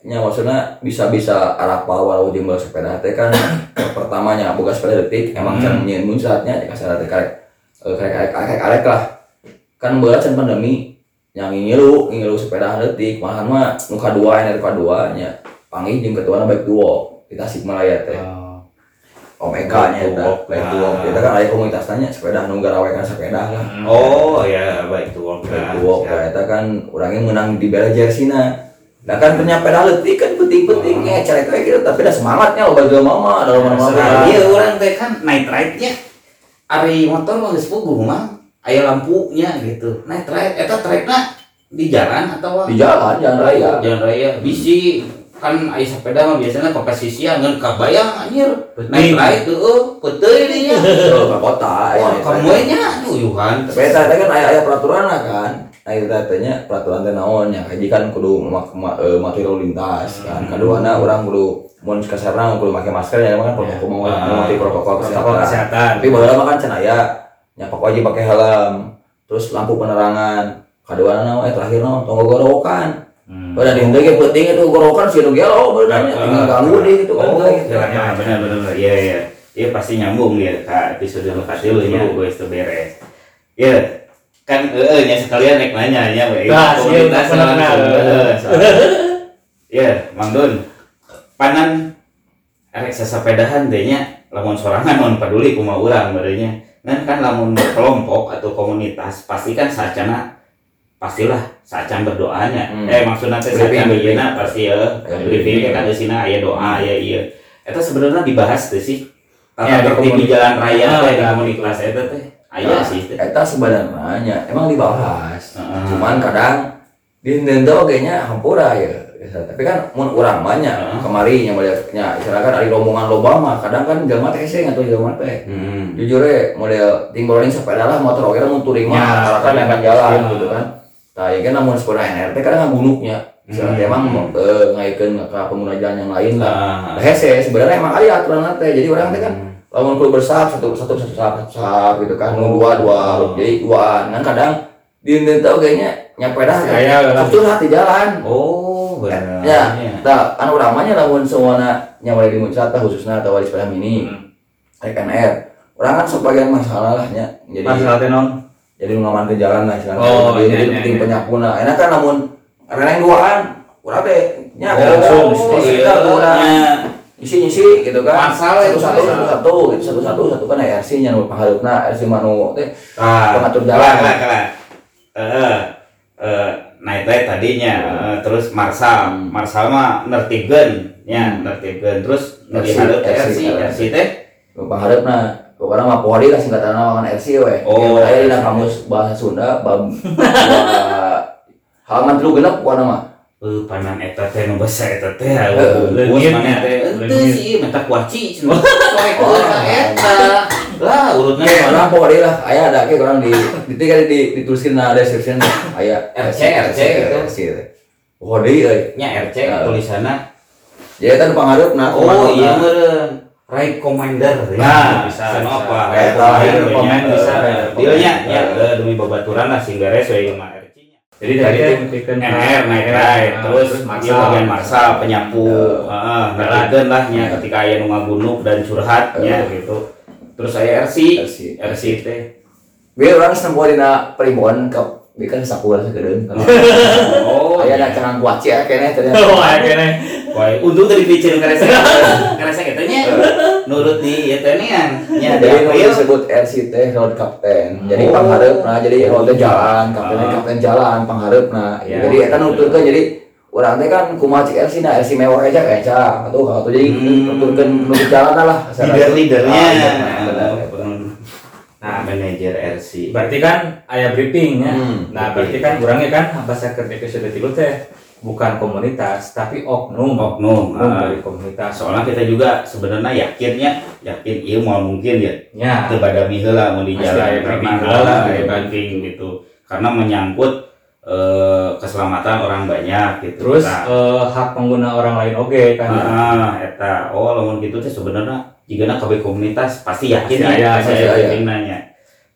nya maksudnya bisa-bisa arah walau bawa sepeda teh kan pertamanya boga sepeda detik emang Hmm. can nyeun muncratnya ya kasar teh karek eh, karek karek karek karek lah kan beula can pandemi yang ngilu ngilu sepeda detik malahan mah nu kadua nya nu kadua nya panggih jeung ketua baik duo di Tasikmalaya teh Oh. Om Eka nya eta walk. baik Ah. kita kan aya komunitas tanya sepeda nu garawekan sepeda lah Oh ya baik tuh walk. baik lah eta kan orangnya menang di bela jersina Nah kan punya peda leutik kan penting-penting ya cara kayak gitu tapi dah semangatnya lo baju mama dalam mana-mana Nah, iya orang teh kan night ride-nya ari motor mah geus puguh mah. Aya lampunya gitu. Night ride eta trek-na di jalan atau? Di jalan jalan raya. Jalan raya bisi. Kan aya sepeda mah biasanya kompetisi ngan kabayang anjir. Night ride tuh peuteui deui nya. ke kota Wah, ya, kamu nya nyuyuhan. tapi eta teh kan aya aya peraturan kan. Nah itu tanya peraturan teh naon nya. Kaji kan kudu mak ma, eh, mati lalu lintas kan. Kaduana orang kudu mun kasarna kudu make masker ya kan protokol mau Ah, mati protokol kesehatan kesehatan tapi baheula mah kan cenah aya nya pokok aja pakai helm terus lampu penerangan kaduana naon eh terakhir naon tonggo gorokan Hmm. Pada di henteu ge penting itu gorokan sih nu gelo Ah, tinggal ganggu deh gitu kan Oh, ya, benar benar. Iya iya. Iya pasti nyambung ya ke episode lu kasih lu nya gue itu beres. Ya kan eh nya sekalian naik nanya nya we. Nah, Komunitas eh, soalnya. Ya, Mang Don. Panan erek sesepedahan deh nya lamun sorangan non peduli kumaha urang barunya. Kan kan lamun kelompok atau komunitas pasti kan sacana pastilah sacan berdoanya. Hmm. Eh maksudnya teh sacan ieu pasti ya Ya, briefing kan sini aya doa aya iya. Eta sebenarnya dibahas tuh sih. Ya, Tata di tertib di jalan raya Ah, teh di ya. komunitas eta teh. Aya Nah, sih teh. Eta sebenarnya emang dibahas. Cuman kadang di henteu oge nya hampura ya. Tapi kan mun urang nya Heeh. kemari nya model nya misalkan ada rombongan loba mah kadang kan jelema teh hese atau jelema teh. Hmm. Jujur ya model tinggal sepeda lah motor oge mun touring Ya, mah rata-rata yang akan jalan ya. gitu kan. Nah, ya kan namun sepeda NRT kadang ngunuknya. Misalnya Hmm. emang eh, ngaikeun ke pengguna jalan yang lain lah. Ah. Nah, hese sebenarnya emang ada aturan teh. Jadi orang teh kan Hmm. lamun kudu bersahab satu satu satu sahab satu sahab gitu kan nu dua dua jadi duaan kan kadang di Indonesia kayaknya nyepeda Saya lah. curhat di jalan. Oh, benar. ya. Nah kan uramanya lamun semuanya nyawari di muncrat khususnya atau di sepeda mini. Hmm. RKNR orang kan sebagian masalah lah nya jadi masalah teh non jadi ngaman ke jalan lah istilahnya. Oh, jadi, iya, jadi iya, penting iya. penyakuna enak kan namun karena yang duaan. Urang teh nya Oh, langsung kita nya. isi isi gitu kan. Masalah satu satu satu satu gitu. Satu satu satu kan ya RC nya nu paharupna RC manu teh. Ah, Pengatur jalan. Kalah, kalah, kalah. Eh, ride tadinya, eh, terus Marsal, Hmm. Marsal mah nertibkeun, ya, nertibkeun. Terus nu RC, dihareup teh RC, RC, teh nu paharupna pokoknya mah Polri lah singkatan nama kan RC we Oh, di RC. kamus bahasa Sunda bab halaman tilu genep pokoknya mah Eh, panan eta teh nu basa eta teh. Eh, leungit mana teh? Leungit. sih, menta kuaci cenah. Soek ka eta. Lah, urutna Oke, mana? orang Polri lah, ayah ada kayak orang di di di, di dituliskan nah description ayah RC, RC gitu. RC oh di euy Nya RC Ah. tulisanna. jadi kan pengharap nah Oh, iya nah. meureun. Ride commander. Nah, bisa. apa? Eta, commander. bisa, Dia nya eh, demi babaturan lah sehingga sesuai sama RC-nya. jadi teh bikin NR naik ride terus dia bagian marsal penyapu heeh ngerjakeun lah nya ketika aya nu ngagunuk dan curhat nya gitu terus saya RC RC. RC teh Biar orang seneng dina primbon ke bikin sakuar segedeun. oh Aya ada cangan kuaci ya kayaknya ternyata. oh akhirnya Wah, untung dari pikir karesa karesa kita nya nurut di ya teh nian nya di Jadi April disebut RC teh road captain. Jadi Oh. pangharep nah jadi road jalan, kaptennya Ah. kapten jalan, pangharep nah. Ya. Jadi eta nuturkeun jadi urang teh kan kumaha cik RC nah RC mewah aja kaca atuh kalau jadi Hmm. nuturkeun menuju jalan lah. leader leadernya Ah, nah manajer RC berarti kan ayah briefing ya? Hmm, nah berarti kan orangnya kan bahasa kerja episode tilu teh? Bukan komunitas tapi oknum. Oknum oknum ah. dari komunitas. Soalnya kita juga sebenarnya yakinnya yakin iya mau mungkin ya. Ya. Itu pada heula mau di jalan. karena briefing lah. gitu. karena menyangkut eh, keselamatan orang banyak gitu. Terus Nah, eh, hak pengguna orang lain oke kan? Ah, eta. Oh lamun gitu teh sebenarnya jika KB komunitas pasti yakin Pasti ya aya, pasti pasti aya aya. briefing nanya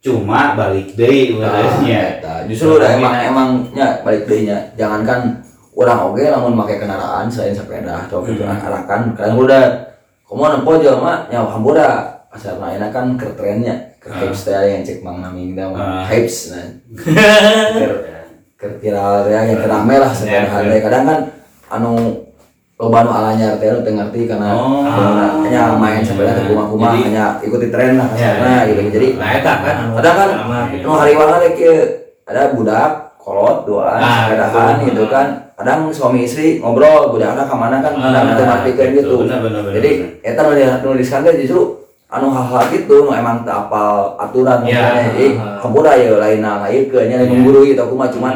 cuma balik deui Nah, urangnya eta. Justru udah emang emangnya balik deui nya. Jangankan orang oge lamun make kendaraan selain sepeda atau gitu Hmm. arakan kan udah komo nempo jelema nya hambura asarna enak kan ke trennya ke Ah. yang cek mang nami kita Ah. hypes nah ke viral ya yang rame lah Ya, sekarang hari kadang kan anu loba nu alanya teh teu ngerti karena Oh. hanya main teh kumaha-kumaha Jadi- hanya ikuti tren lah kasarna gitu. Jadi nah eta kan anu ada kan nu hariwang ada kieu ada budak kolot duaan Ah, sepedahan gitu kan. Kadang suami istri ngobrol budakna ka mana kan Ah, kadang teu ngartikeun gitu. jadi eta nu di- nu diskan teh justru anu hal-hal gitu nu emang teu apal aturan Ya, misalnya jadi ah. kabura ya lain ngayeukeun nya Ya. menggurui gitu kumaha cuman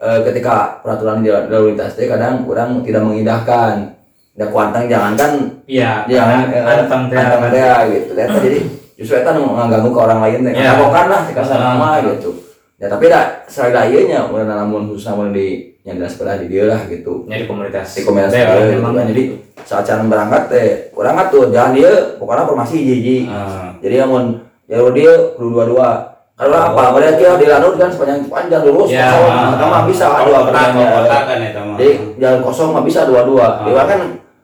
Eh, ketika peraturan di lalu lintas teh kadang kurang tidak mengindahkan. Da kuantang jangankan iya jangan karena anteng teh anteng teh gitu. Eta jadi justru eta nu ngaganggu ke orang lain teh. Ya. ngabokan lah di kasar Ah, nama gitu. Ya tapi da selain da ieu nya mun namun khusus namun di yang sepeda di dia lah gitu. Nyari komunitas. Di komunitas dia, gitu memang. kan. jadi saat cara berangkat teh kurang tuh jangan dia pokoknya formasi hiji Ah. jadi namun jalur dia kudu dua-dua karena apa mereka kira di lanut kan sepanjang panjang lurus Ya, kosong ah, pertama ah. bisa dua kalau kotak kan mah. jadi jalan kosong mah bisa dua-dua Ah. dia kan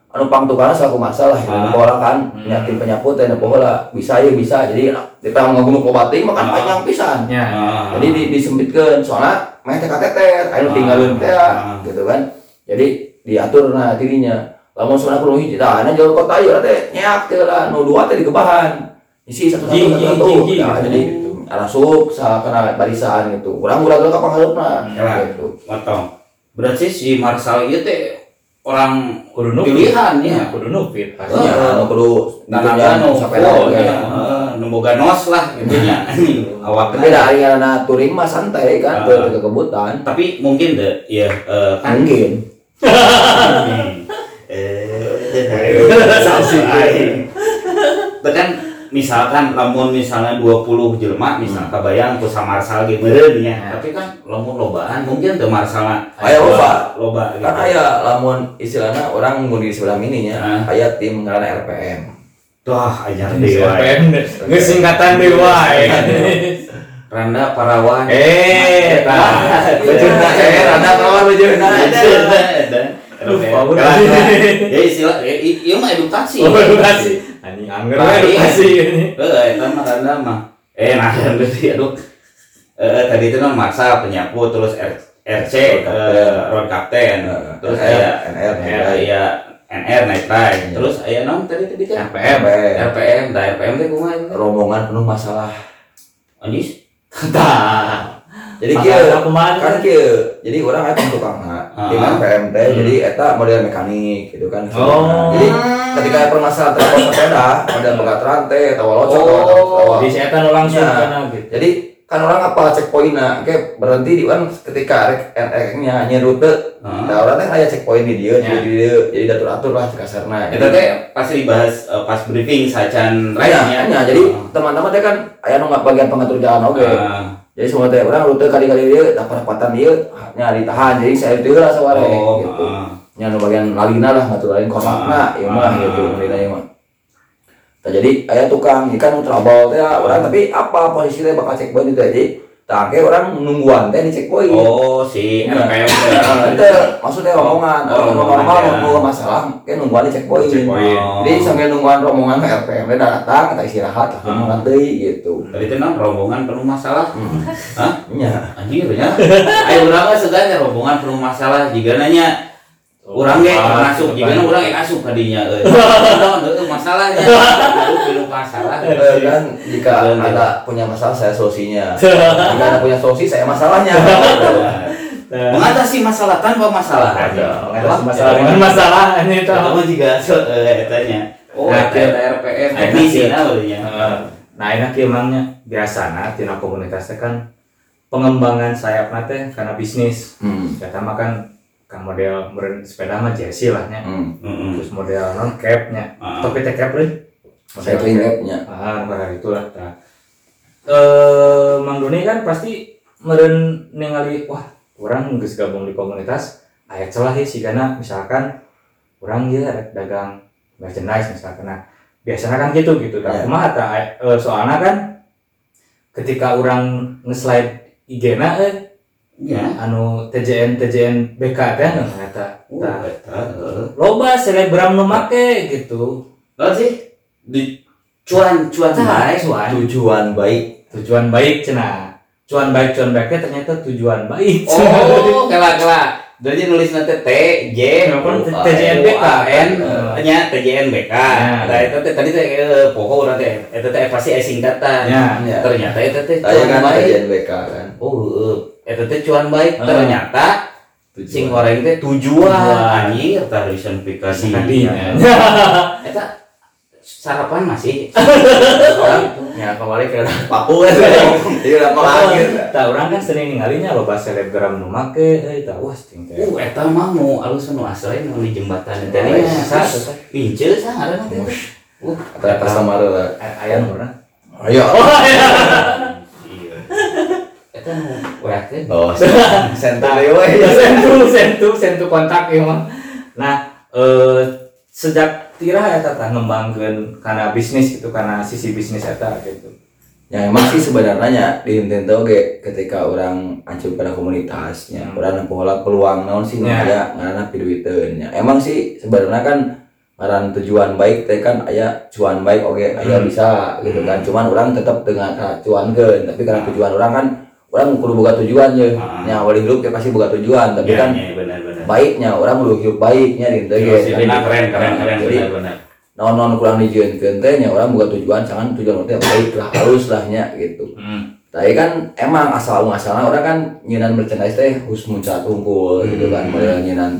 anu pang tukang selaku masalah gitu Ah. pola kan Hmm. nyakin penyaput dan pola bisa ya bisa jadi kita ngomong ke batik makan Ah. panjang pisan ya jadi di, disempitkan soalnya main teka teter ayo Ah. tinggalin teh gitu kan jadi diatur nah dirinya lamun sebenarnya perlu hiji tah ana jalur kota ieu teh nyeak teh lah nu dua teh dikebahan isi satu satu Nah, gitu. jadi sa kena barisan gitu kurang udah ke pangharupna Ya. gitu Motong. Berarti si Marsal itu teh orang kudu nupit pilihan ya. kudu nupit Iya, pastinya anu perlu Tanaga nu full oge. ya. Heeh, nu boga nos lah intinya. Awak Tapi dari anak touring mah santai kan, Ah. ke ke kebutan. tapi mungkin deh ya eh, kan Mungkin. eh kan misalkan lamun misalnya 20 jelma misal kabayang ku samarsal ge meureun nya Ya. tapi kan lamun lobaan mungkin teu marsal Aya loba. loba gitu. Kan aya lamun istilahnya orang mau di sebelah mininya, aya tim ngaranna RPM. Wah, ajar wae. yang nggak singkatan deh wae Randa Parawan. eh tah Bejeuna eh rada kawan bejeuna. Ada. Lupa, udah. Ya istilah, ya, iya mah edukasi. oh edukasi anjing angger Baik. edukasi ini Eh, eta mah Randa mah. Eh, nah, berarti aduh. Eh, tadi itu kan masa penyapu terus R- RC Road eh, road captain. Terus aya NR, aya NR night ride. Terus aya naon tadi tadi kan? RPM RPM, da RPM teh kumaha itu? rombongan penuh masalah. Anjis. tah Jadi kumaha kan kieu. Jadi orang tukangna Ah. di PMT, jadi eta model mekanik gitu kan. Oh. Jadi ketika ada permasalahan terkait sepeda, model boga rantai atau walocok Oh. atau jadi saya tahu langsung Ya. gitu Jadi kan orang apa checkpointnya, oke berhenti di kan ketika rek nya nyer rute, Heeh. nah orang teh aya checkpoint di dia, Ya. di dia, jadi datur atur lah cek kasarna. Eta teh pas dibahas eh, pas briefing sacan Aya, ride-nya. aya. jadi teman-teman teh kan aya nu bagian pengatur jalan oke. Ah. Jadi semua teh orang rute kali-kali dia dapat perapatan dia nya ditahan, jadi saya itu lah saware Oh, gitu. ah. Nya nu bagian lalina lah ngatur lain kosakna, ieu mah Ah. gitu lalina ieu mah. Tah jadi aya tukang ikan nu trouble teh orang tapi apa posisi teh bakal checkpoint itu jadi tah ke orang nungguan teh di checkpoint. Oh, si Iya. RPM Nah, itu maksudnya rombongan, Oh, rombongan, normal ya. nunggu masalah, kayak nungguan. Checkpoint. Oh. Jadi sambil nungguan rombongan ke dia datang, kita istirahat, lah, Ah. rombongan deui gitu. Tadi kan rombongan penuh masalah. Hah? Nya. Anjing bener. Ayo urang mah segan rombongan penuh masalah jika nanya urang ge masuk jika kan. urang ge asup kadinya euy. Masalahnya. Aduh penuh masalah. Eh, kan jika Betul, ada punya masalah saya solusinya. Jika ada punya solusi saya masalahnya. Mengatasi masalah tanpa masalah. ada mengatasi masalah dengan masalah ini Itu mah juga eh, etanya. Oh, Nah, eta RPM Nah, teknisi iya. nah nah enak ya emangnya biasa tina komunitasnya kan pengembangan sayap teh karena bisnis Hmm. kata mah kan model meren sepeda mah Jesse lah nya Hmm. Heeh. terus model non capnya Ah. tapi teh cap deh Saya clean labnya. ah pada itulah tah. eh Mang Doni kan pasti meren ningali wah orang geus gabung di komunitas aya celah ya sih karena misalkan orang ya rek dagang merchandise misalkan nah biasanya kan gitu gitu Ya. tapi kumaha tah eh, soalnya kan ketika orang nge-slide IG-na eh Ya. anu TJN TJN BK teh anu eta Oh, tah eta, heeh. loba selebgram nu make gitu Lalu sih di cuan cuan baik. cuan. Tujuan baik. tujuan baik cina cuan baik cuan baiknya ternyata tujuan baik Oh, kela kela jadi nulis nanti T J TJNBK, U, A, N eh. nya TJNBK Ya. nah itu teh tadi teh eh, pokok urang teh itu teh pasti singkatan Ya. Ya. ternyata itu teh cuan kan baik TJNBK kan. oh. Itu teh cuan baik Ah. ternyata Tujuan. sing goreng teh tujuan anjir personifikasi Tadi. eta sarapan masih Ya kemarin kira paku kan. Jadi udah akhir. Tah orang kan sering ningalinya loba selebgram nu make euy tah wah ting teh. Uh, eta mah mau alus nu asli nu di jembatan teh nya. iya. Terus pinceul sa ngaranna teh. Uh, customer lah. Aya nu urang. Ayo. weakeun. Oh, dewe. Ya sentu sentu sentu kontak mah. Nah, eh sejak tira eta tah ngembangkeun kana bisnis gitu karena sisi bisnis eta gitu. Ya emang sih sebenarnya di Nintendo oke ketika orang acuh pada komunitasnya, Hmm. orang pola peluang naon sih Ya. ya ngana piduiteunnya. Emang sih sebenarnya kan ngaran tujuan baik teh kan aya cuan baik oke aya Hmm. bisa gitu kan. Cuman orang tetap dengan cuan tapi karena tujuan orang kan orang kudu boga tujuan ya. Ah. Ya awal hidup ya pasti boga tujuan, tapi Iya, kan benar-benar. baiknya orang kudu hidup baiknya di Nintendo. Filosofina keren keren keren Jadi non non kurang dijieunkeun teh nya orang boga tujuan jangan tujuan teh baik lah halus lah nya gitu. Hmm. Tapi kan emang asal masalah orang kan nyinan merchandise teh harus tungkul gitu kan Hmm. model nyinan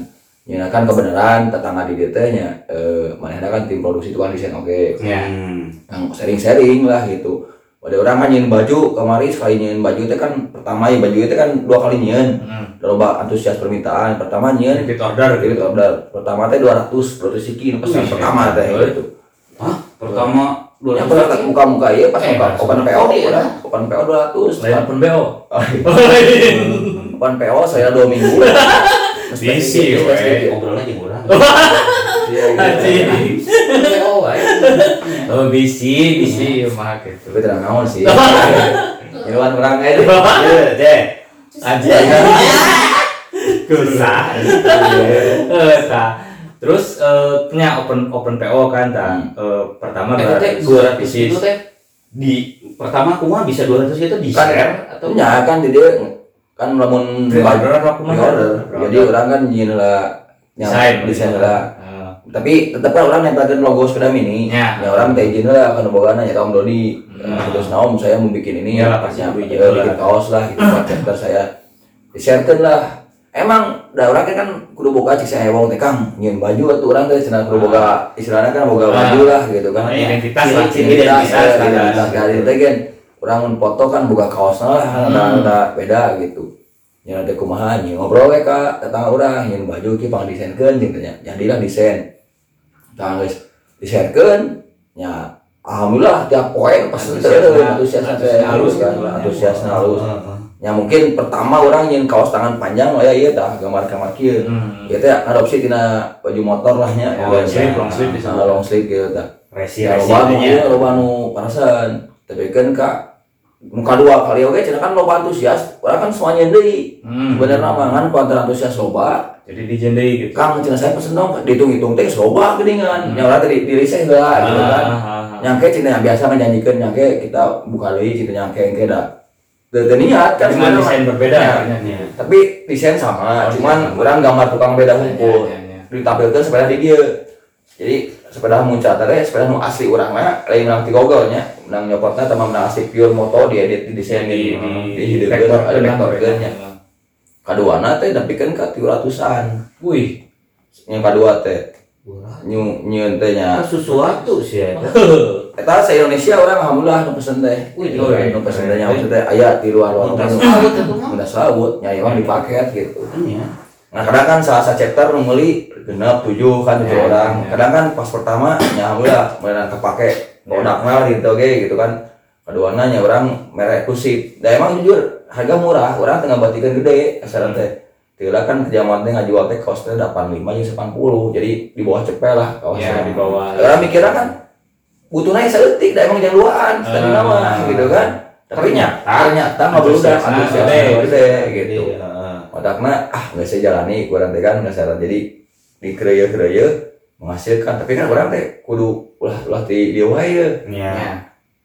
kan kebenaran tetangga di dia teh nya eh mana kan tim produksi itu kan desain oke Ya. yang sharing-sharing lah gitu ada orang kan nyian baju kemarin sekali nyian baju teh kan pertama ya baju itu kan dua kali nyian Hmm. loba antusias permintaan pertama nyian Repeat order gitu. repeat order pertama teh 200 produksi kini pesan Wih, pertama teh gitu Hah? Pertama dua yang pernah muka-muka iya pas Eh, muka open PO udah open PO 200 Lain pun BO. Oh, Depan PO saya dua minggu. Iya, we. ngobrol aja kurang. Iya. Oh, bisi, bisi mah gitu. Tapi terang naon sih. Iwan orang eh. Iya, deh. Aja. Susah. Eh, tah. Terus eh nya open open PO kan tah. Eh, pertama berarti 200 itu teh di pertama aku mah bisa 200 itu di Kan, share atau Ya kan di dia kan lamun apa kumaha? Pre-order. Pre-order. Jadi orang kan nyin lah yang desain desain lah. Tapi tetap kan orang nempelkan logo sepeda mini. Ya. Ya orang teh izin lah kan bogana ya Om Dodi. Hmm. Terus naom saya mau bikin ini Ya lah, pasti ya, lah. bikin kaos lah gitu buat chapter saya. Di-sharekeun lah. Emang da urang kan kudu boga cik saya hewong teh Kang, baju atuh urang teh cenah kudu boga istilahna kan boga Ah. baju lah gitu kan. Nah, identitas lah. Ciri-ciri identitas identitas, ya, kan. identitas dari itu kan orang mun foto kan buka kaosna lah kan ada beda gitu ya ada kumaha ngobrol we ka tetangga urang nyin baju ki pang desainkeun jeung tanya jadilah desain tah geus desainkeun nya alhamdulillah tiap poin pas Antusiasna- teu antusiasna teh antusiasna halus kan. halus. antusiasna halus ya mungkin pertama orang nyin kaos tangan panjang lah ya iya tah gambar-gambar kieu. Hmm. ya teh adopsi tina baju motor lah nya. Oh, long sleeve, long sleeve bisa. Nah, long sleeve gitu tah resi ya resi loba nu ieu loba nu parasan tapi kan kak muka dua kali oke cenah kan loba antusias orang kan semuanya deui Hmm. sebenarnya mah kan ku antara antusias loba Jadi di jendei gitu. kang cenah saya pesen dong dihitung-hitung teh loba geuningan Hmm. nya urang tadi diri saya heula gitu kan Ah, ah, ah. nyangke cenah biasa menjanjikan nyangke kita buka deui cenah nyangke engke da teu niat kan sebenarnya desain berbeda Ya. Iya. tapi desain sama Oh, cuman sama. orang gambar tukang beda hunkul Ya, ya, ya. ditampilkan di dia jadi sepeda muncul tadi sepeda nu asli orang mah lain menang ti Google nya menang nyopotnya teman menang asli pure moto diedit di desain di di di ada vektorkeun nya ya. kaduana teh dapikeun ka 300-an Wih. yang kadua teh nyu nyieun teh nya Ah, sesuatu sih ya. eta sa Indonesia orang alhamdulillah nu pesen teh Wih, nu pesen teh nya maksudnya aya di luar luar nu laut itu mah. muntas laut nya emang di paket gitu Iya. Nah kadang kan salah satu chapter nu meuli genep tujuh kan tujuh Ya, orang. ya. Kadang kan pas pertama ya alhamdulillah beneran kepake produknya gitu oke gitu kan. Keduanya nya orang merek eksklusif. Da emang jujur harga murah, orang tengah batikan gede asaran teh. Tila kan kejaman teh ngajual teh kosnya 85 jeung 90. Jadi di bawah cepel lah kaosnya. Ya, di bawah. Orang mikirnya kan butuhnya seetik, da emang jaluan, tadi Ah. nama gitu kan. Tapi Ternyata- ternyata nggak antusiasnya gede. gede gitu Iya. Otaknya ah nggak saya jalani kurang teh kan nggak salah jadi di kerja kerja menghasilkan tapi kan orang teh kudu ulah ulah di dia wae ye. Iya. Ya.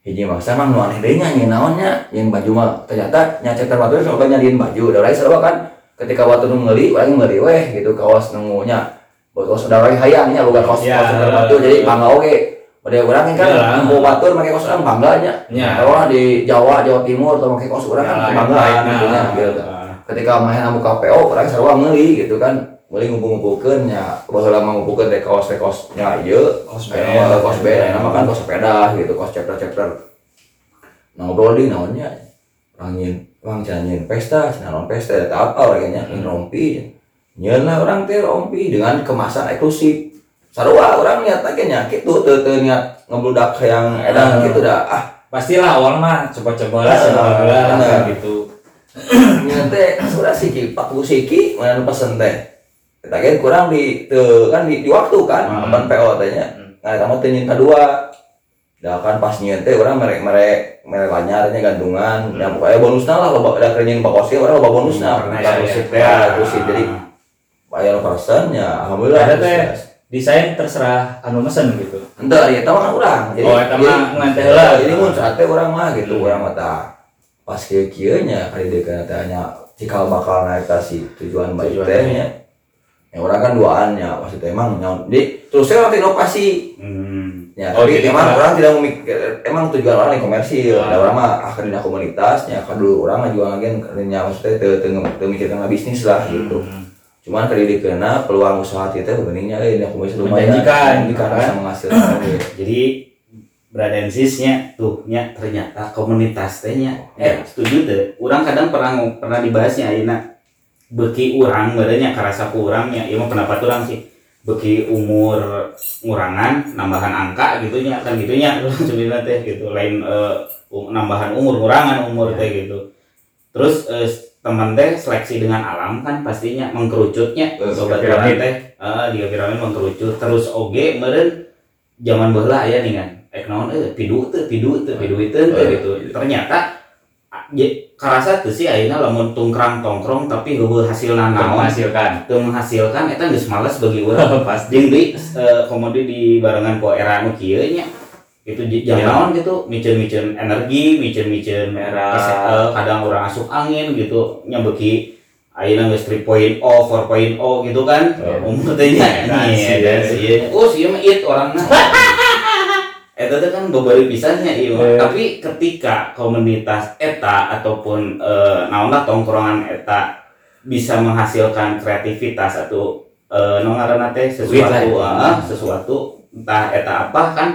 hiji maksa mah nu aneh deui nya naonnya nyeun baju mah ternyata nya cetar batu coba nyaliin baju da lain sarua kan ketika waktu nu ngeuli orang ngeuli weh gitu kaos nengunya buat kaos udah lagi hayangnya boga kaos Ya, kaos super batu jadi bangga oke Pada orang kan Iyalah. mau batur pakai kaos orang bangganya. Ya. Kalau di Jawa, Jawa Timur atau pakai kaos orang kan Ya, bangga lain, gitu nah. nya, gitu. Ketika main amu KPO, orang sarua meuli gitu kan. Meuli ngumpul-ngumpulkeun nya, baheula mah ngumpulkeun teh kaos teh ieu, Kaos Aya band. mah kaos band, aya mah kan kaos sepeda gitu, kaos chapter-chapter. Nah, ngobrol di naonnya angin orang janjian pesta non pesta eta apa orangnya Hmm. nyin rompi nyeun lah orang teh rompi dengan kemasan eksklusif sarua orang niat lagi nya kitu teu teu niat ngebludak yang edan Hmm. gitu dah ah Pastilah awal mah coba-coba lah Ah, lah benar. gitu. nyeun teh. Sudah siki 40 siki mana pesen teh. Kita kan kurang di teu kan di, di waktu kan Hmm. kapan PO teh nya. Nah eta mah teu nyin kadua Dah kan pas nyeun teh orang merek merek merek lanyarnya gantungan yang pokoknya bonusnya lah loba ada kerenyin bakosnya orang loba bonusnya Karena Nah, eksklusif ya, ya. eksklusif jadi bayar persen ya alhamdulillah. Ada teh desain terserah anu mesen gitu. Ente, ya tahu kan orang. Jadi, Oh, eta mah jadi- ngan teh heula. Jadi mun saat teh orang mah gitu, orang mah tah pas kieu kieu nya kali deuk tanya cikal bakal naik ka si tujuan baik Tujuan teh baik. nya. Ya orang kan duaan ya, maksudnya emang nyaon. Jadi terus saya orang inovasi. Hmm. Ya, Oh, tapi emang orang tidak memikir, emang tujuan orang yang komersil. Ah. Ada orang mah akan di komunitasnya, kan dulu orang mah juga lagi kerjanya maksudnya teu teu teu mikirkan bisnis lah gitu. Hmm. Cuman kali dikena peluang usaha kita bebeningnya eh ini aku bisa lumayan Menjanjikan, kan? bisa menghasilkan. Jadi bradensisnya tuh nya ternyata komunitas tehnya eh setuju deh orang kadang pernah pernah dibahasnya ayeuna. Beki urang badannya karasa ku urangnya ieu mah pendapat orang sih. Beki umur ngurangan nambahan angka gitu nya kan gitu nya sebenarnya teh gitu lain um- nambahan umur ngurangan umur teh gitu. Terus eh, teman teh seleksi dengan alam kan pastinya mengkerucutnya. Sobat orang teh. Eh dia piramid mengkerucut. Terus oge meureun zaman baheula aya nih kan eh naon eh pidu teu pidu teu pidu teu Eh, gitu ternyata ah, ye karasa teu sih ayeuna lamun tungkrang tongkrong tapi heueuh hasilna naon. menghasilkan. teu menghasilkan eta geus males bagi urang. Pasti. jeung deui eh, komodi di barengan ku era nu kieu nya. Itu jam Iya. naon gitu micen-micen energi micen-micen Merah. eh, kadang orang asup angin gitu nya beuki ayeuna geus 3.0 4.0 gitu kan. Iya. umur teh nya. Dan Nih, si- dan si oh sih mah it orangna eta teh kan beberapa pisannya Iya. tapi ketika komunitas eta ataupun eh, naonlah tongkrongan eta bisa menghasilkan kreativitas atau eh nu ngaranna teh sesuatu itu. ah, sesuatu entah eta apa kan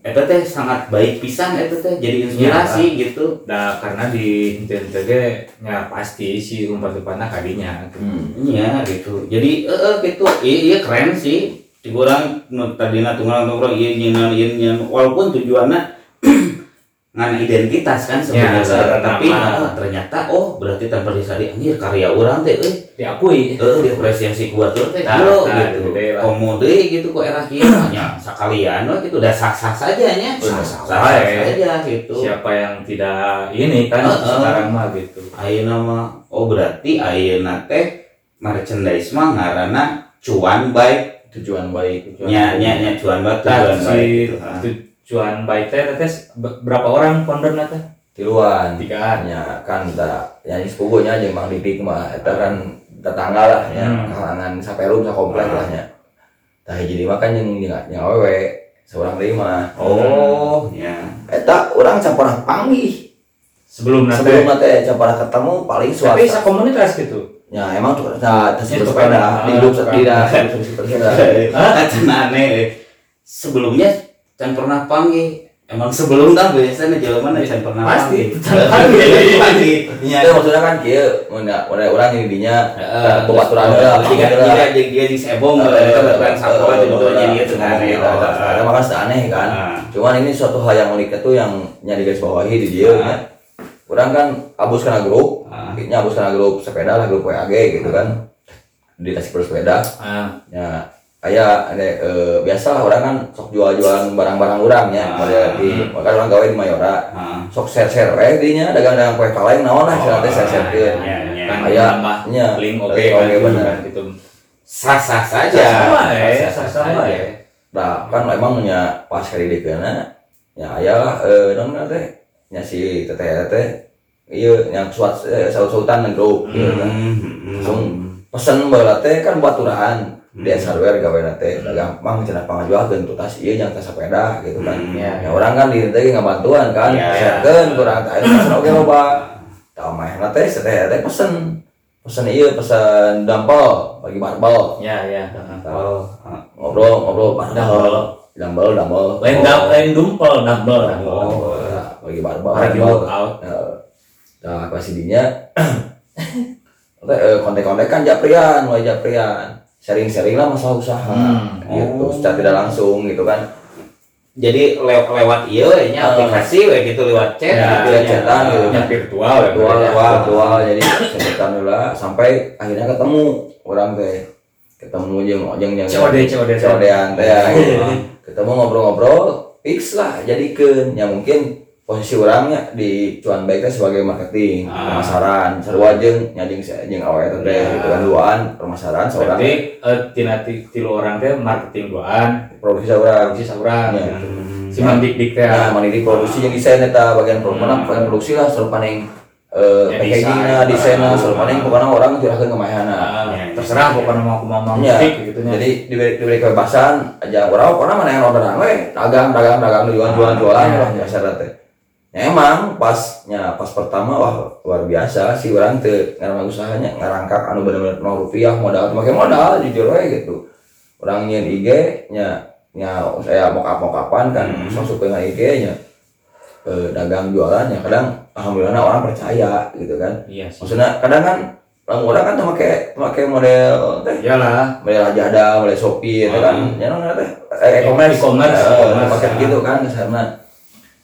eta teh sangat baik pisan eta teh jadi inspirasi gitu Nah, karena di NTNTG nya pasti si umpat-umpatna kadinya. Hmm. iya gitu jadi eh eh, gitu iya, iya keren sih tunggal tunggal iya iya nyeungan walaupun tujuannya ngan identitas kan Ya, sebenarnya secara tapi nama. eh, ternyata oh berarti tanpa disadari anjir karya orang teh euy Diakui. eh diapresiasi ku batur teh Nah, gilo nah, gitu gede lah. komo deui gitu ku era kieu nya sakalian we gitu udah sah-sah saja nya sah-sah sah-sah ya. saja gitu Siapa yang tidak ini kan sekarang mah gitu. ayeuna mah oh berarti ayeuna teh merchandise mah ngaranna cuan baik Tujuan baik. nya nya nya cuan baik tujuan baik gitu. Tujuan baik teh teh be- berapa orang founderna teh? Tiluan. Tigaan. Ya kan da nyanyi sepupunya jeung Mang Didik mah eta kan tetangga lah ya, Hmm. kalangan saperum sakomplek lah nya. Tah jadi makan yang yang yang awewe seorang lima. oh ya Eta orang campuran panggih. Sebelum nanti. Sebelum nanti campuran ketemu paling Tapi suatu. komunitas gitu. Ya emang tuh Itu bersepeda sepeda. Ah, bersepeda. ah cenah aneh sebelumnya can pernah panggil emang sebelum kan biasanya jelema na can pernah Pasti. panggil panggil Itu maksudnya kan kieu mun da- mun da urang yang dinya eh, jika panggil jika heula. dia dia di sebong mereka sakola eh, tiba-tiba eh, jadi itu kan eh, ya. Ada makan aneh kan. Cuman ini suatu hal yang unik itu yang nyari garis bawahi di dia. Orang kan abus kena grup, Ah. nya abus kena grup sepeda lah grup WAG gitu kan. Di tasik bersepeda, Ah, ya aya ada eh, biasa orang kan sok jual-jualan barang-barang orang ya, Ah. pada di kan orang gawe di Mayora. Ah. Sok share-share we dinya dagang-dagang kue kaleng naon lah cenah teh share-sharekeun. Ya, ya. kan Aya nambah nya link oke kan oke gitu bener. kan gitu. Sah-sah saja. Sah-sah wae. Nah, kan emang nya pas kali dikeuna ya aya lah eh non teh nya si teteh teh iya yang suat eh, saut-sautan grup gitu kan? Hmm. langsung pesen baheula teh kan baturan di hardware gawe da gampang cenah pangajuakeun tuh tas ieu jeung tas sepeda gitu kan. Hmm, iya. ya orang kan di teh ngabantuan kan Iya. pesenkeun kurang tah eta pesen oge loba. Tah mah teh teh teh pesen. Pesen ieu pesen dampel bagi barbel. Ya ya Oh, ngobrol ngobrol barbel. Dumbbell. dampel dampel. Lain dam lain dumpel double Oh, ya, bagi barbel lagi workout Nah, pas dinya eh, kontek-kontek kan japrian, mulai japrian. Sharing-sharing lah masalah usaha. Hmm. Gitu, Oh. secara tidak langsung gitu kan. Jadi lew- lewat iya Ah. aplikasi we gitu lewat chat Ya, gitu ya, chatan gitu. yang virtual ya Virtual, berarti ya. virtual, virtual. Jadi sebutan lah sampai akhirnya ketemu orang teh. Ketemu jeung jeung jeung COD COD COD-an teh ya. gitu. Ketemu ngobrol-ngobrol, fix lah jadikeun. Ya mungkin posisi orangnya di cuan baik teh sebagai marketing, Ah. pemasaran, sarua jeung nyading jeung awe teh Ya. gitu kan duaan pemasaran seorang berarti eh, tina ti- tilu orang teh marketing doan produksi seorang produksi saurang Ya. gitu si mandik dik teh Nah, mana di produksi yang desain eta bagian pro- mana Hmm. bagian produksi lah selalu paling eh Ya, packagingnya, desain. desainnya, Ah. selalu paling pokoknya orang curahkan ke mahana. Ah, Ya, terserah pokoknya mau aku mau mau Ya, gitu nya jadi diberi, diberi kebebasan aja orang pokoknya mana yang orderan we dagang dagang dagang jualan jualan jualan Ah, lah ya. biasa teh. Ya emang pasnya pas pertama wah luar biasa si orang teh ngarang usahanya ngarangkak anu bener-bener nol rupiah modal pakai modal jujur we gitu. Orang nyen IG nya nya saya mau apa kapan kan Hmm. masuk ke IG nya eh, dagang jualan ya kadang alhamdulillah orang percaya gitu kan. Iya sih. Maksudnya kadang kan orang orang kan tuh pakai pakai model teh. Iyalah. Model Lazada, model Shopee itu kan. Hmm. ya non teh eh, e-commerce. E-commerce, e-commerce. pakai gitu kan karena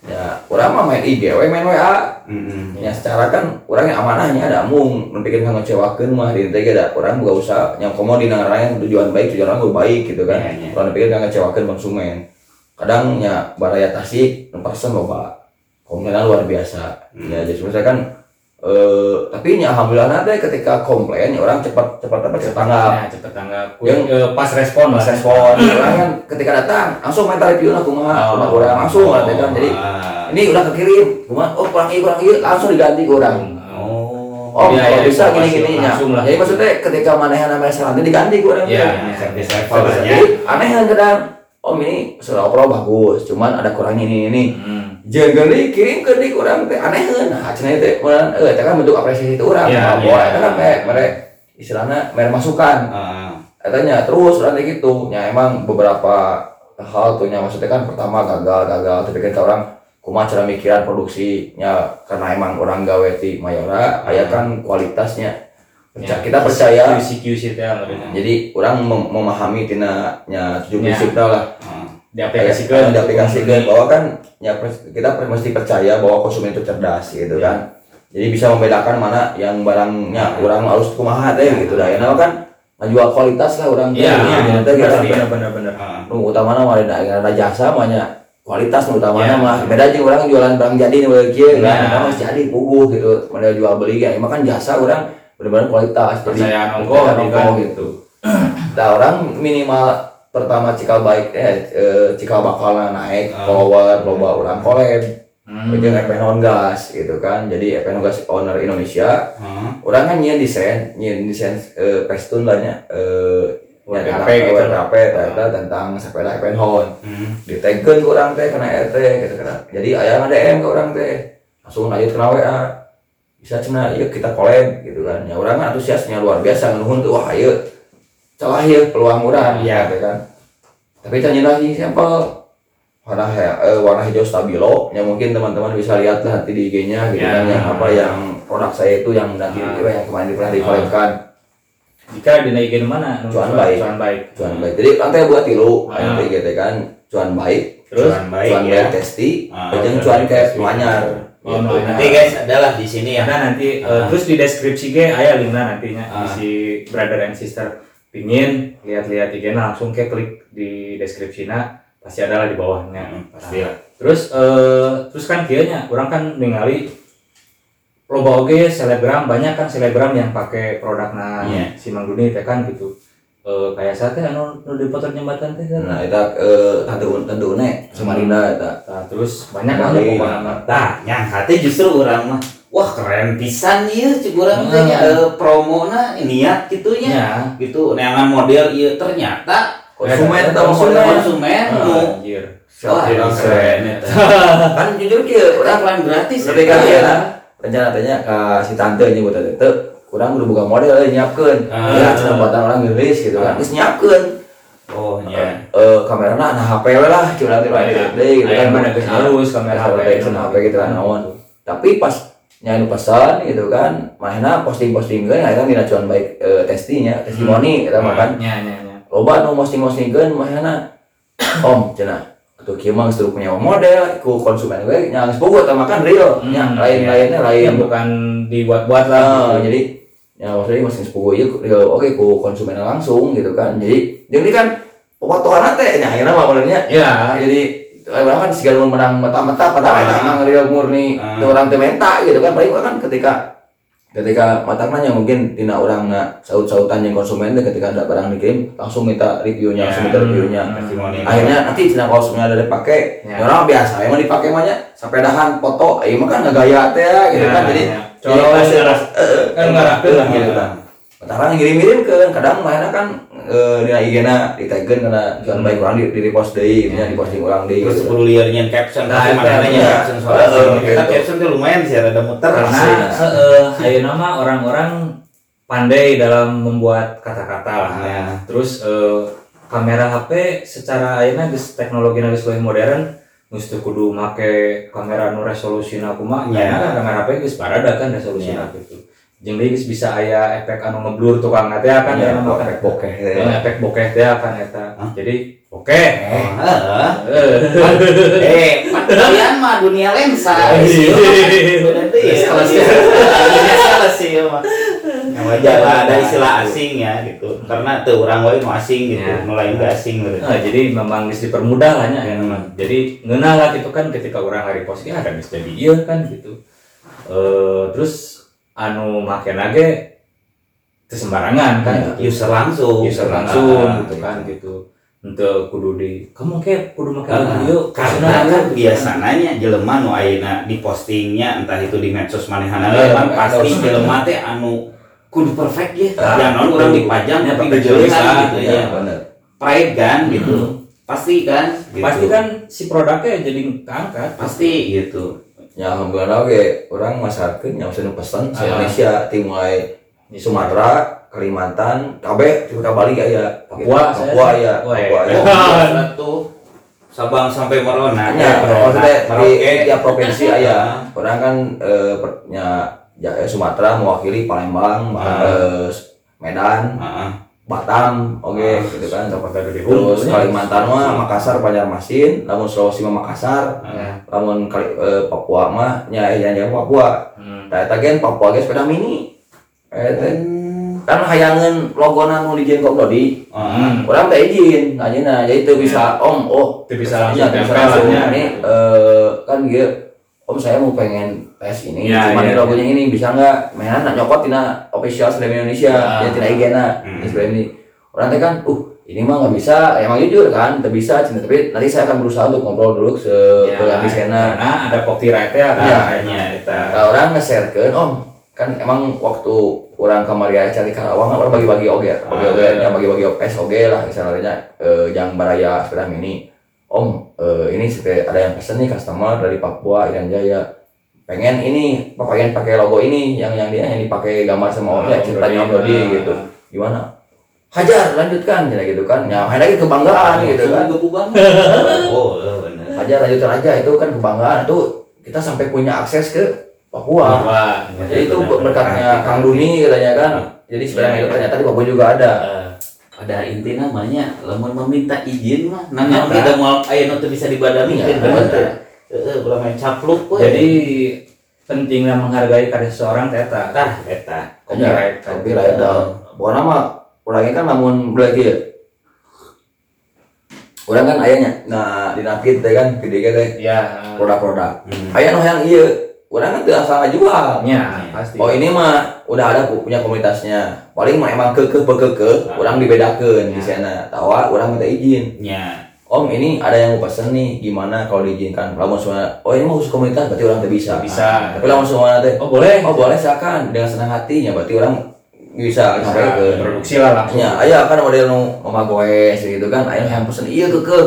ya orang mah main IG we main WA Mm-mm. ya secara kan orang yang amanahnya ada mung memikir nggak ngecewakeun mah di teh ada orang gak usah yang komo di nangaranya tujuan baik tujuan orang baik gitu kan Iya, iya. orang pikir nggak ngecewakeun konsumen kadang ya baraya tasik persen loba komennya luar biasa Hmm. ya jadi misalnya eh tapi ya alhamdulillah nanti ketika komplain ya orang cepat cepat apa cepat tanggap ya cepet tanggap Yang- pas respon pas respon orang kan ketika datang langsung main review lah kumaha Oh. orang langsung nanti kan jadi Ah. ini udah kekirim kumaha oh kurang ini kurang ini langsung diganti ke orang Oh. Oh, Iya, kalau iya, bisa informasi gini-gini ya. Jadi maksudnya ketika mana yang namanya nanti diganti orang. Iya, ya. Aneh kan kadang. Om ini sudah obrol bagus, cuman ada kurangnya ini ini. Hmm. Jangan gini kirim ke di kurang teh aneh kan. Nah, cenah teh orang eh itu kan bentuk apresiasi itu orang. Iya, Nah, iya. bahwa itu kan kayak mereka istilahnya mereka masukan. Ah. Katanya terus orang kayak gitu. Ya emang beberapa hal tuh nya maksudnya kan pertama gagal gagal tapi kan orang kumaha cara mikiran produksinya karena emang orang gawe di Mayora aya kan kualitasnya Ya, kita percaya QC QC teh maksudnya. jadi orang mem- memahami tina nya tujuh Ya. prinsip lah Ah. diaplikasikan diaplikasikan bahwa kan ya kita mesti percaya bahwa konsumen itu cerdas gitu Ya. kan jadi bisa membedakan mana yang barangnya orang harus kumaha teh gitu dah ya nah, kan ngajual kualitas lah orang teh. Iya, Gitu, iya, teh, kita benar benar benar. Ah. nu utamana mah ada ada jasa banyak kualitas nu utamana Ya. mah beda jeung orang jualan barang jadi nu kieu kan Ya. Mah jadi puguh gitu model jual beli ya emang kan jasa orang benar-benar kualitas Percayaan ongko, percayaan gitu kan. ongko gitu nah orang minimal pertama cikal baik eh, eh cikal bakal naik Ah. follower loba orang collab Hmm. jeung Epenon Gas gitu kan jadi Epenon Gas owner Indonesia Ah. orang kan nyian desain nyian desain eh, pestun lah nya eh tentang gitu. Eta tentang sepeda Epenhon Hmm. diteken ke orang teh kena RT gitu kan jadi ayah DM ke orang teh langsung lanjut kena WA bisa cina iya kita collab gitu kan ya orang kan antusiasnya luar biasa nuhun tuh wah ayo celah ya peluang orang Iya. gitu kan tapi tanya lagi sampel warna he- eh, warna hijau stabilo yang mungkin teman-teman bisa lihat lah nanti di IG-nya gitu Ya. kan yang apa yang produk saya itu yang nanti Ah. yang kemarin pernah dikolabkan Jika dinaikkan mana? Nu Cuan baik. Cuan baik. cuan baik jadi lantai buat tilu Ah. nanti gitu kan cuan baik Terus Cuan baik cuan ya. baik testi Ah, cuan kayak testi. Oh, no, Nanti guys adalah di sini ya. ada nanti eh, Ah. terus di deskripsi ge aya linknya nantinya Ah. si brother and sister pingin lihat-lihat IG -na, langsung ke klik di deskripsinya pasti ada lah di bawahnya Hmm, pasti lah. terus eh terus kan kayaknya orang kan ningali loba oge selebgram banyak kan selebgram yang pakai produknya Iya. si Mangguni teh kan gitu Eh kayak sate anu nu di foto jembatan teh kan nah itu eh tante un tante une Samarinda eta Nah, terus banyak Kali. pokoknya Nah, yang hati justru orang mah wah keren pisan ieu cik urang teh Hmm. nya eh, promona niat gitunya Ya. gitu neangan model ieu ternyata Konsumen atau konsumen. konsumen nu Anjir. wah keren eta kan jujur kieu urang urang iklan gratis Tapi kan ya lah, rencana tanya ke si tante ini buat tante, kurang udah buka model eh, nyiapkeun. Ah. Ya cenah buatan orang gelis gitu kan. Ah. Terus nyiapkeun. oh nya Eh kamera nah HP we lah, cuma nanti lah iya. gede gitu kan. mana geus halus kamera HP HP. cenah HP gitu kan naon. Tapi pas nyanyi pesan gitu kan, mana posting-posting kan akhirnya dina cuan baik eh, testinya, testimoni kita makan. Nya nya nya. Loba nu posting-postingkeun mana Om cenah Tuh kieu mah geus punya model ku konsumen gue nya geus boga teh makan real nya Hmm, lain-lainnya Ya lain bukan dibuat-buat lah. Ah, gitu. jadi ya maksudnya masih sepupu ya ya, oke ku konsumen langsung gitu kan jadi jadi kan potongan teh nya akhirnya mah modelnya Ya. jadi eh, orang kan segala menang mata-mata padahal Ah. eta emang real murni Ah. orang teu menta gitu kan paling kan ketika ketika matangnya mungkin tina orang na saut-sautan yang konsumen teh ketika ada barang dikirim langsung minta reviewnya langsung minta Ya. reviewnya testimoni akhirnya nanti tina kalau semuanya ada dipakai Ya. orang biasa emang dipakai banyak sampai dahan foto eh emang kan ngegaya teh ya, gitu Ya, kan jadi ya. Colok hasil kan, eh, kan ngarakeun lah, gitu kan Sekarang ngirim-ngirim ke kadang mainnya kan eh dina IG-na ditagkeun karena jangan baik orang di, di repost deui, nya di posting orang deui terus gitu. kudu liar nyen caption Nah, mana iya. caption soal Heeh, asing. kita gitu. caption tuh lumayan sih ada muter Karena eh ayeuna mah orang-orang pandai dalam membuat kata-kata lah. Terus eh, kamera HP secara ayeuna geus teknologi geus lebih modern mesti kudu make kamera nu resolusina kumaha Ya. ya. kan kamera HP geus parada kan gitu. Jeung deui geus bisa aya efek anu ngeblur tukang teh kan Iya, ayeuna mah kan. efek bokeh. Eh, efek bokeh teh kan eta. Hah? Jadi. Heeh. Eh. eh kalian mah dunia lensa Iya. ya Salah sih. dunia salah sih ya mah wajar lah ada istilah asing ya gitu karena tuh orang nu asing gitu Ya. nu lain gak asing gitu Nah, jadi memang mesti dipermudah lah ya memang. Jadi ngeunah lah gitu kan ketika orang hari post ya ada mesti ieu kan gitu. Eh terus anu lage teu sembarangan kan gitu. user langsung User langsung Ah, gitu kan gitu. Untuk kudu di kamu kayak kudu make Ah, video karena kan gitu. biasanya jelema nu ayeuna di postingnya entah itu di medsos manehana Iya, kan iya, pasti iya. jelema teh anu kudu perfect ya Ah, jangan orang dipajang Ya, tapi gejolak gitu iya. ya bener. pride kan gitu pasti kan gitu. Pasti kan si produknya jadi keangkat. pasti gitu Ya alhamdulillah oke, orang masarkeun yang pesan pesan Ah. Indonesia tim mulai Sumatera, Kalimantan, kabeh di Bali aya Papua, Papua saya- ya, Papua ya. ya. satu Sabang sampai Merona Ya, maksudnya di Merauke tiap provinsi aya. Orang kan eh, per- nya ya, Sumatera mewakili Palembang, eh, Medan, Heeh. Batam, oke Ah. gitu kan. Terus Kalimantan mah Makassar, Banjarmasin, namun Sulawesi mah Makassar, Ya. namun Kali, eh, Papua mah nya ya ya Papua. Hmm. Nah, eta gen Papua ge sepeda mini. Eh, teh. kan hayangan logona nu dijieun kok Dodi. Heeh. Orang teh izin, nanya jadi itu bisa Om, oh Itu bisa langsung Iya, bisa langsung. ya. Ini eh, kan dia Om saya mau pengen tes ini, Ya, cuma ya, ini logonya ini bisa nggak? Mainan nak nyokot tina official Slam Indonesia, Ah. ya tina IG na, Hmm. ini. Orang teh kan, uh ini mah nggak bisa, emang jujur kan, tidak bisa, cina tapi nanti saya akan berusaha untuk ngobrol dulu se Ya, ke di sana. karena ada copyright-nya kan Iya. kayaknya eta. Nah, orang nge-share om, kan emang waktu orang ke Maria cari Karawang kan orang bagi-bagi oge, bagi oge, Ah. yang bagi-bagi OPS oge lah misalnya eh, yang baraya sepeda mini. Om, eh, ini ada yang pesen nih customer dari Papua Irian Jaya. Pengen ini, pengen pakai logo ini yang yang dia yang dipakai gambar sama ya, Om ceritanya Om Dodi. Dodi gitu. Gimana? Hajar, lanjutkan, ya gitu kan. Ya, main lagi kebanggaan gitu kan. Oh, eh. Hajar, lanjutkan aja itu kan kebanggaan itu kita sampai punya akses ke Papua. Jadi itu berkatnya Kang Duni katanya kan. Jadi sebenarnya itu ternyata di Papua juga ada. Ada inti namanya lamun meminta izin mah nanya kita mau nu teu bisa dibadami Iya, ada. bener heeh ulah main capluk we Jadi pentingnya menghargai karya seseorang teta. tah eta Copyright. Copyright dah. Pokoknya mah orangnya kan namun ya. Orang kan ayahnya, nah di napit teh kan gede teh Ya, produk-produk. Hmm. Ayah noh yang iya, orang kan tidak salah jual. ya pasti. Oh ini mah udah ada pu- punya komunitasnya. Paling mah emang kekeh bekeke, Ah. orang dibedakan di Ya. sana. Tawa orang minta izin. nya Om ini ada yang mau pesen nih gimana kalau diizinkan lamun semua oh ini mau khusus komunitas berarti orang tidak bisa Bisa. tapi lamun semua teh Oh boleh. oh boleh silakan dengan senang hatinya berarti orang bisa sampai ke produksi lah langsung. Ya, aya kan model nu mama goes gitu kan, aya yang pesen iya ke ke.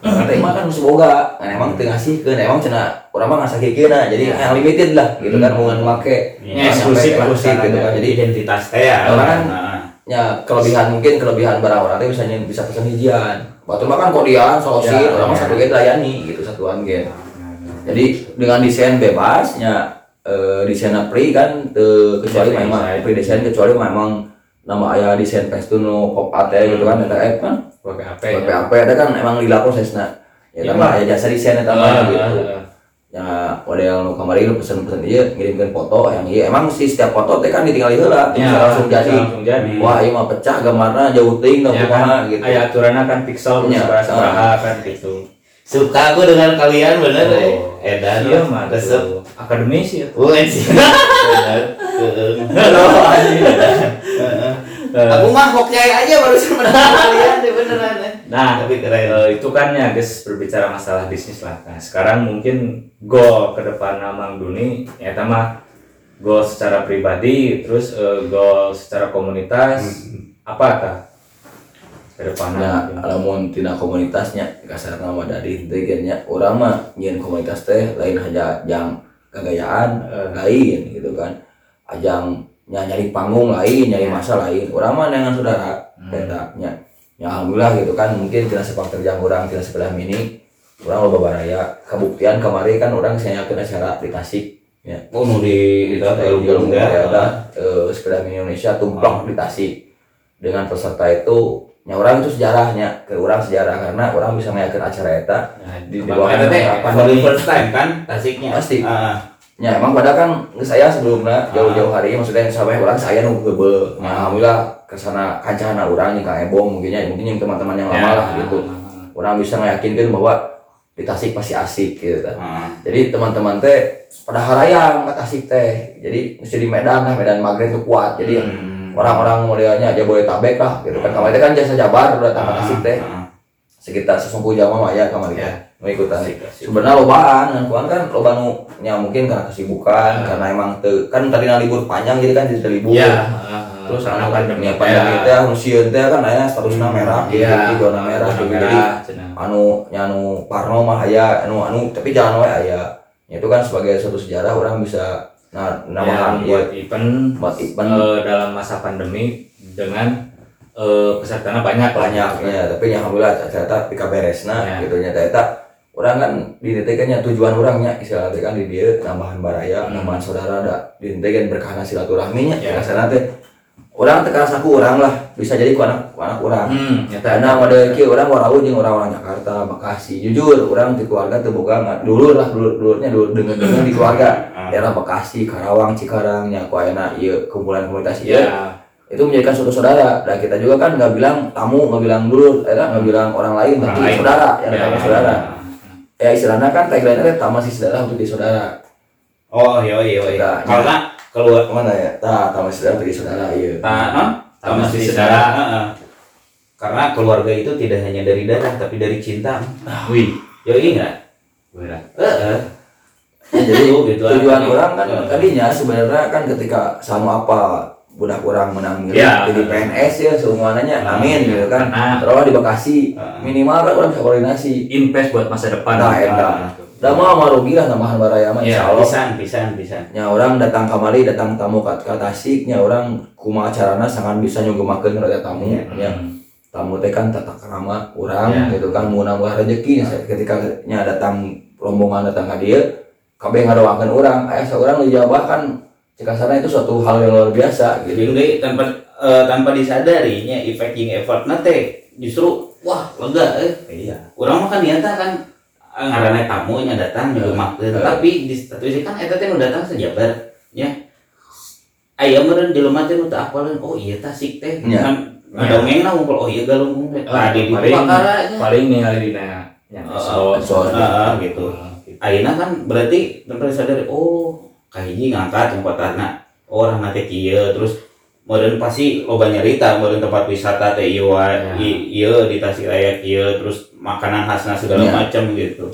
Nanti emang kan boga, kan emang teu ngasihkeun, emang cenah urang mah ngasahikeunna, jadi yang limited lah gitu kan mau make. Ya, eksklusif eksklusif gitu kan. Jadi identitas teh ya Orang kan- Nah. ya kelebihan mungkin kelebihan barang orang teh bisa bisa pesen hijian. Batu mah kan kodian, solosin, Ya, orang mah ya. satu ge layani gitu satuan ge. Jadi dengan desain bebasnya eh, desain free kan teu kecuali memang free desain kecuali memang nama aya desain pastun nu pop art ya gitu kan eta app kan Pakai apa ya? PPAP eta kan emang lila prosesna ya Iya, tambah aya jasa desain eta mah Ah, gitu ah, ah. ya model nu kamari nu pesen-pesen ieu ngirimkeun foto yang ieu emang sih setiap foto teh kan ditinggali heula Ya, langsung jadi langsung jadi. wah ieu mah pecah gambarna jauh teuing tah Ya kumaha kan, gitu aya aturannya kan pixel Ya. seberapa seberapa kan gitu. suka aku dengan kalian bener eh Oh, edan iya mah resep tuh. akademis ya. Bukan sih. Heeh. Aku mah hokyai aja barusan mendengar kalian eh. Nah, Tapi keren. eh, itu kan ya guys berbicara masalah bisnis lah. Nah, sekarang mungkin goal ke depan Amang Duni ya mah goal secara pribadi terus eh, goal secara komunitas apa kah? Ke depan Ya, lamun tina komunitasnya kasar nama dari tegennya orang mah nyen komunitas teh lain hanya jang kegayaan Eh. lain gitu kan ajang nya nyari panggung lain nyari masa lain orang mah dengan saudara beda nya ya alhamdulillah gitu kan mungkin tidak sepak terjang orang tidak sebelah mini orang loba baraya kabuktian kemarin kan orang senyakeun acara di Tasik ya Oh mau di itu apa Saya ya ya. ada eh, sepeda mini Indonesia tumplok di Tasik dengan peserta itu nya orang itu sejarahnya ke orang sejarah karena orang bisa ngayakeun acara eta Nah, di- di di bawah harapan ini. first time kan tasiknya. Pasti. Ah. ya emang pada kan saya sebelumnya jauh-jauh hari maksudnya sampai orang saya nu heubeul Ah. nah, alhamdulillah ke sana kancana orang nih Kang Ebong mungkin ya mungkin yang teman-teman yang lama Ya. lah gitu. Orang bisa meyakinkan bahwa di Tasik pasti asik gitu Ah. jadi teman-teman teh pada harayang ke Tasik teh. Jadi mesti di Medan lah Medan Maghrib tuh kuat. Jadi Hmm. orang-orang modelnya aja boleh tabek lah gitu kan. Kemarin kan jasa jabar udah datang ke Tasik teh. sekitar sesumpu jam mah ya kemarin Ya. teh mau ikutan. Asik, asik. sebenarnya lobaan kan kuan kan loba nu mungkin karena kesibukan karena emang teu kan tadi libur panjang jadi kan jadi libur Ya, terus karena anu pandemi ya pandemi teh anu sieun teh kan aya statusna merah gitu Iya, zona merah merah, jadi anu nya anu parno mah aya anu anu tapi jangan wae aya. Ya, itu kan sebagai suatu sejarah orang bisa nah Ya, namakan buat ya, event buat event. eh, dalam masa pandemi dengan eh, pesertanya banyak banyak ya tapi yang alhamdulillah ternyata pika beresna Ya. gitu nya. Ternyata orang kan ditetekannya tujuan orangnya istilahnya teh kan di dia tambahan baraya Hmm. tambahan saudara ada ditetekan berkahna silaturahminya Ya. ya sana teh orang tekan saku orang lah bisa jadi ku anak ku anak orang. Hmm, nyata karena model kieu orang warau jeung orang-orang Jakarta Bekasi jujur orang di keluarga teu boga nggak dulur lah dulur dulurnya dulur dengan dengan di keluarga. Ah. daerah Bekasi Karawang Cikarang nya ku ayeuna ieu kumpulan komunitas ieu Ya, itu menjadikan suatu saudara. Dan kita juga kan nggak bilang tamu nggak bilang dulu eh nggak bilang orang lain Orang tapi lain. saudara yang Ya. namanya saudara. ya. Istilahnya kan tagline nya tamu si saudara untuk di saudara. Oh iya iya iya. Karena keluar ke mana ya ta tamu si saudara di saudara iya nah, non? Si saudara. Karena keluarga itu tidak hanya dari darah tapi dari cinta. wih, Yo enggak? berat. Heeh. Ya, jadi gitu tujuan aja. orang kan Ya. tadinya sebenarnya kan ketika sama apa budak orang menang Ya. jadi PNS ya semuanya Ah, amin gitu kan terus di Bekasi Ah. minimal kan orang bisa koordinasi invest buat masa depan. Nah, eta. Dah mau mah rugi lah tambahan baraya mah Ya, insya Allah Pisan pisan pisan. nya orang datang kamari datang tamu ke, ke Tasik nya orang kumaha carana sangat bisa nyugemakeun rada tamu Iya. nya tamu teh kan tata krama orang Ya. gitu kan mau nambah rezeki nya ketika nya datang rombongan datang ke dia kabeh ngadoakeun orang aya seorang di Jawa kan jika sana itu suatu hal yang luar biasa Jadi gitu enggak tanpa eh, tanpa disadarinya effecting effort nate justru wah lega eh. Iya. Orang mah kan niatnya kan eh, ngaranna tamu nya datang juga maksud Eh. tapi di statusnya kan eta teh nu datang sejabar nya. Aya meureun jelema teh nu teu apaleun oh iya tasik teh Ya. kan ngadongeng nah ngumpul oh iya galunggung teh. Ah, Tadi di paling paling ningali dina nya Oh, so so, ah, gitu. Ayeuna kan berarti tanpa disadari oh kahiji ngangkat yang kotana oh orang nate kieu terus Meureun pasti loba nyarita meureun tempat wisata teh wae, Ya. i- ieu di Tasikmalaya ieu terus makanan khasna segala Ya. macam gitu.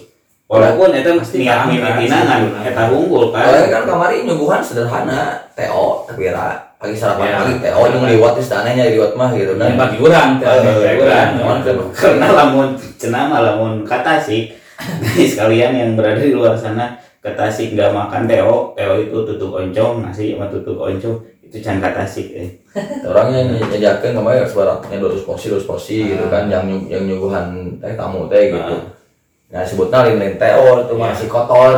Walaupun eta Pasti niat paham, mimitina sebetulnya. eta unggul kan. Soalnya kan kamari nyuguhan sederhana, TO, tapi ra pagi sarapan Ya. pagi TO yang liwat di istananya liwat mah gitu bagi orang, bagi orang. cuman kan karena lamun cenah mah lamun ka Tasik guys kalian yang berada di luar sana ke Tasik nggak makan teo teo itu tutup oncom nasi sama tutup oncom itu can ka Tasik eh. orangnya nyajakeun kemarin sebaratnya 200 porsi 200 porsi gitu kan yang yang nyuguhan teh tamu teh gitu. Nah sebutnya lain TO itu Ya. masih kotor.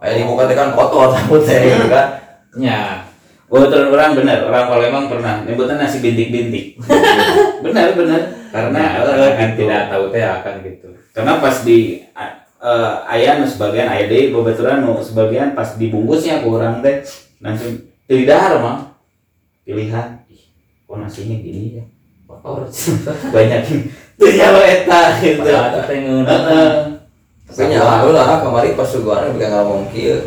Aya dibuka teh kan kotor tamu teh gitu kan. Ya, Oh, terus orang bener, orang Palembang pernah nyebutnya nasi bintik-bintik. bener bener, karena karena eh, kan gitu. tidak tahu teh akan gitu. karena pas di uh, ayah nu sebagian ayah deh babaturan nu sebagian pas dibungkusnya ke orang teh langsung tidak mah pilihan ih kok nasinya gini ya kotor banyak tuh ya lo eta gitu. Tapi nya lah kemarin pas suguhan bisa ngomong kieu.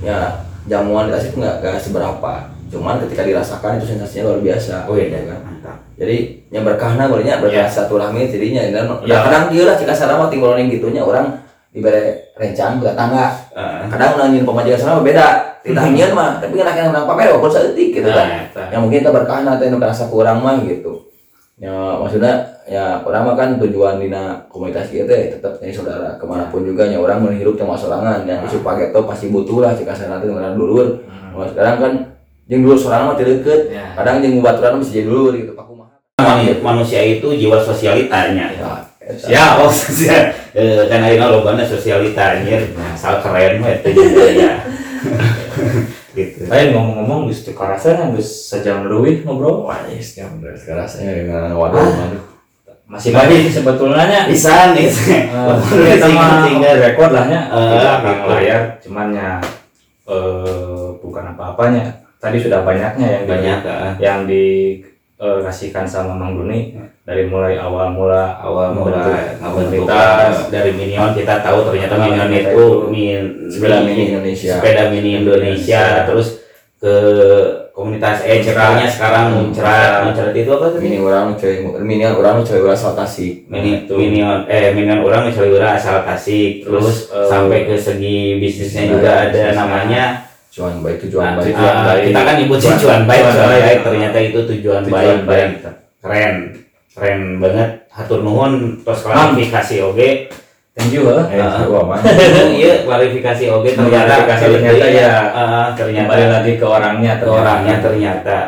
Ya jamuan di Tasik nggak nggak seberapa. Cuman ketika dirasakan itu sensasinya luar biasa. oh iya kan. mantap Jadi yang berkahna bolehnya berkah Ya. satu rahmi jadinya dan Ya. kadang dia lah jika sarama tinggal ning gitunya orang diberi rencana buat tangga. Heeh. Kadang nangin pemajikan sarama beda. Ditangin mah, tapi kan yang nang pamer walaupun sedetik gitu kan. Nah, eta. yang mungkin kita berkahna teh nu rasa kurang mah gitu. Ya maksudnya ya orang mah kan tujuan dina komunitas kita teh tetap jadi saudara. Ke mana pun juga ya orang menghirup cuma sorangan. Yang isu paket tuh pasti butuh lah jika sana teh dengan dulur. Kalau sekarang kan jeung dulur sorangan mah teu deukeut Ya. kadang jeung baturan bisa jadi dulur gitu pak kumaha. Man- manusia itu jiwa sosialitanya ya ya. Oh sosial eh, kan ayeuna lobana sosialita anjir asal keren mah juga ya gitu. Lain ngomong-ngomong geus teu karasan geus sejam leuwih ngobrol. wah yes ya bener sekarang saya dengan waduh waduh. Masih banyak sebetulnya nya. pisan nih Eh, kita mah rekod lah nya. Eh, di belakang gitu. layar cuman ya eh, bukan apa-apanya. Tadi sudah banyaknya yang di- banyak ah. Yang dikasihkan sama Mang Duni dari mulai awal mula awal mula ngabentuk komunitas dari Minion kita tahu ternyata Ah, Minion itu min, sepeda mini Indonesia. sepeda mini Indonesia. Terus ke komunitas eh cerahnya sekarang muncrat. Muncrat itu apa tuh mini orang coy mini orang coy orang asal Tasik. Mini minion eh minion orang misalnya asal Tasik. Terus, Terus, eh, sampai ke segi bisnisnya bisnis, juga ada bisnisnya. namanya cuan baik tujuan Nah, baik. tujuan ah, baik. kita kan nyebutin Tujuan- cuan baik cuan baik. baik. Ternyata itu tujuan, tujuan baik baik. dan keren. Keren banget. Hatur nuhun terus klarifikasi oke thank you eh. Ah. gua mah iya klarifikasi oke ternyata Klarifikasi ternyata ya. Ah, ternyata. kembali lagi ke orangnya ke orangnya ternyata.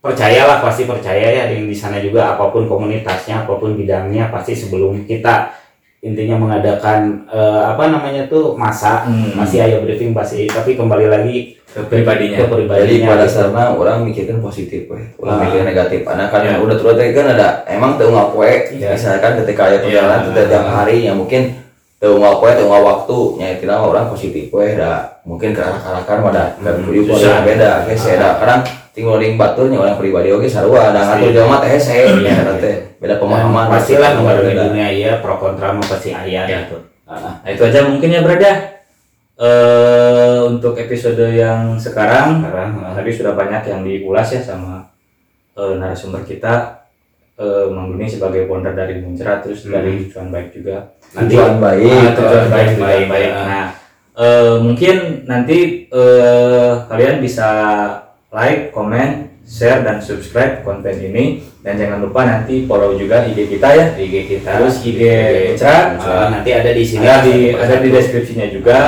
Percayalah pasti percaya ya yang di sana juga. Apa pun komunitasnya apa pun bidangnya pasti sebelum kita intinya mengadakan eh, apa namanya tuh masa Hmm. masih ada briefing pasti tapi kembali lagi ke pribadinya ke pribadinya Jadi pada gitu. dasarnya orang mikirkan positif we. Ulah Ah. mikirkan negatif. Karena kan Ya. udah terus kan ada emang teu ngapoe. Ya. Misalkan ketika ada perjalanan Ya. yeah. tiap hari yang mungkin teu ngapoe teu waktu nya itu mah orang positif we da. Mungkin ke arah-arahan mah da dan Hmm, pribadi susah. beda geus ya da. Kadang tinggal ring baturnya orang pribadi oge sarua da ngatur Pasti. jelema teh hese Iya. ya teh. Beda pemahaman. pastilah nomor di beda. dunia iya pro kontra mah pasti ayah Ya. gitu Ah, Nah, itu aja mungkin ya berada eh untuk episode yang sekarang sekarang ah. tadi sudah banyak yang diulas ya sama eh, narasumber kita eh Mang Duni sebagai founder dari Muncrat terus Hmm. dari Cuan Baik juga. Nanti Tujuan baik. Ah, tujuan baik baik, baik baik. Ah. nah eh, mungkin nanti eh, kalian bisa like comment share dan subscribe konten ini. Dan jangan lupa nanti follow juga IG kita ya. IG kita. Terus IG Muncrat. Ah, nanti ada di sini. Ada di ada di deskripsinya juga.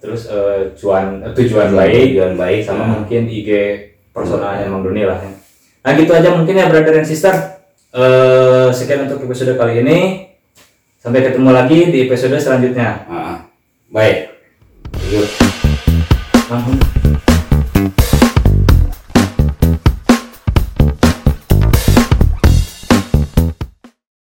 Terus eh, cuan eh, tujuan baik. Tujuan baik. Sama sama mungkin IG personalnya Mang Doni lah ya. Nah gitu aja mungkin ya brother dan sister. Eh sekian untuk episode kali ini. Sampai ketemu lagi di episode selanjutnya. Ah, baik yuk.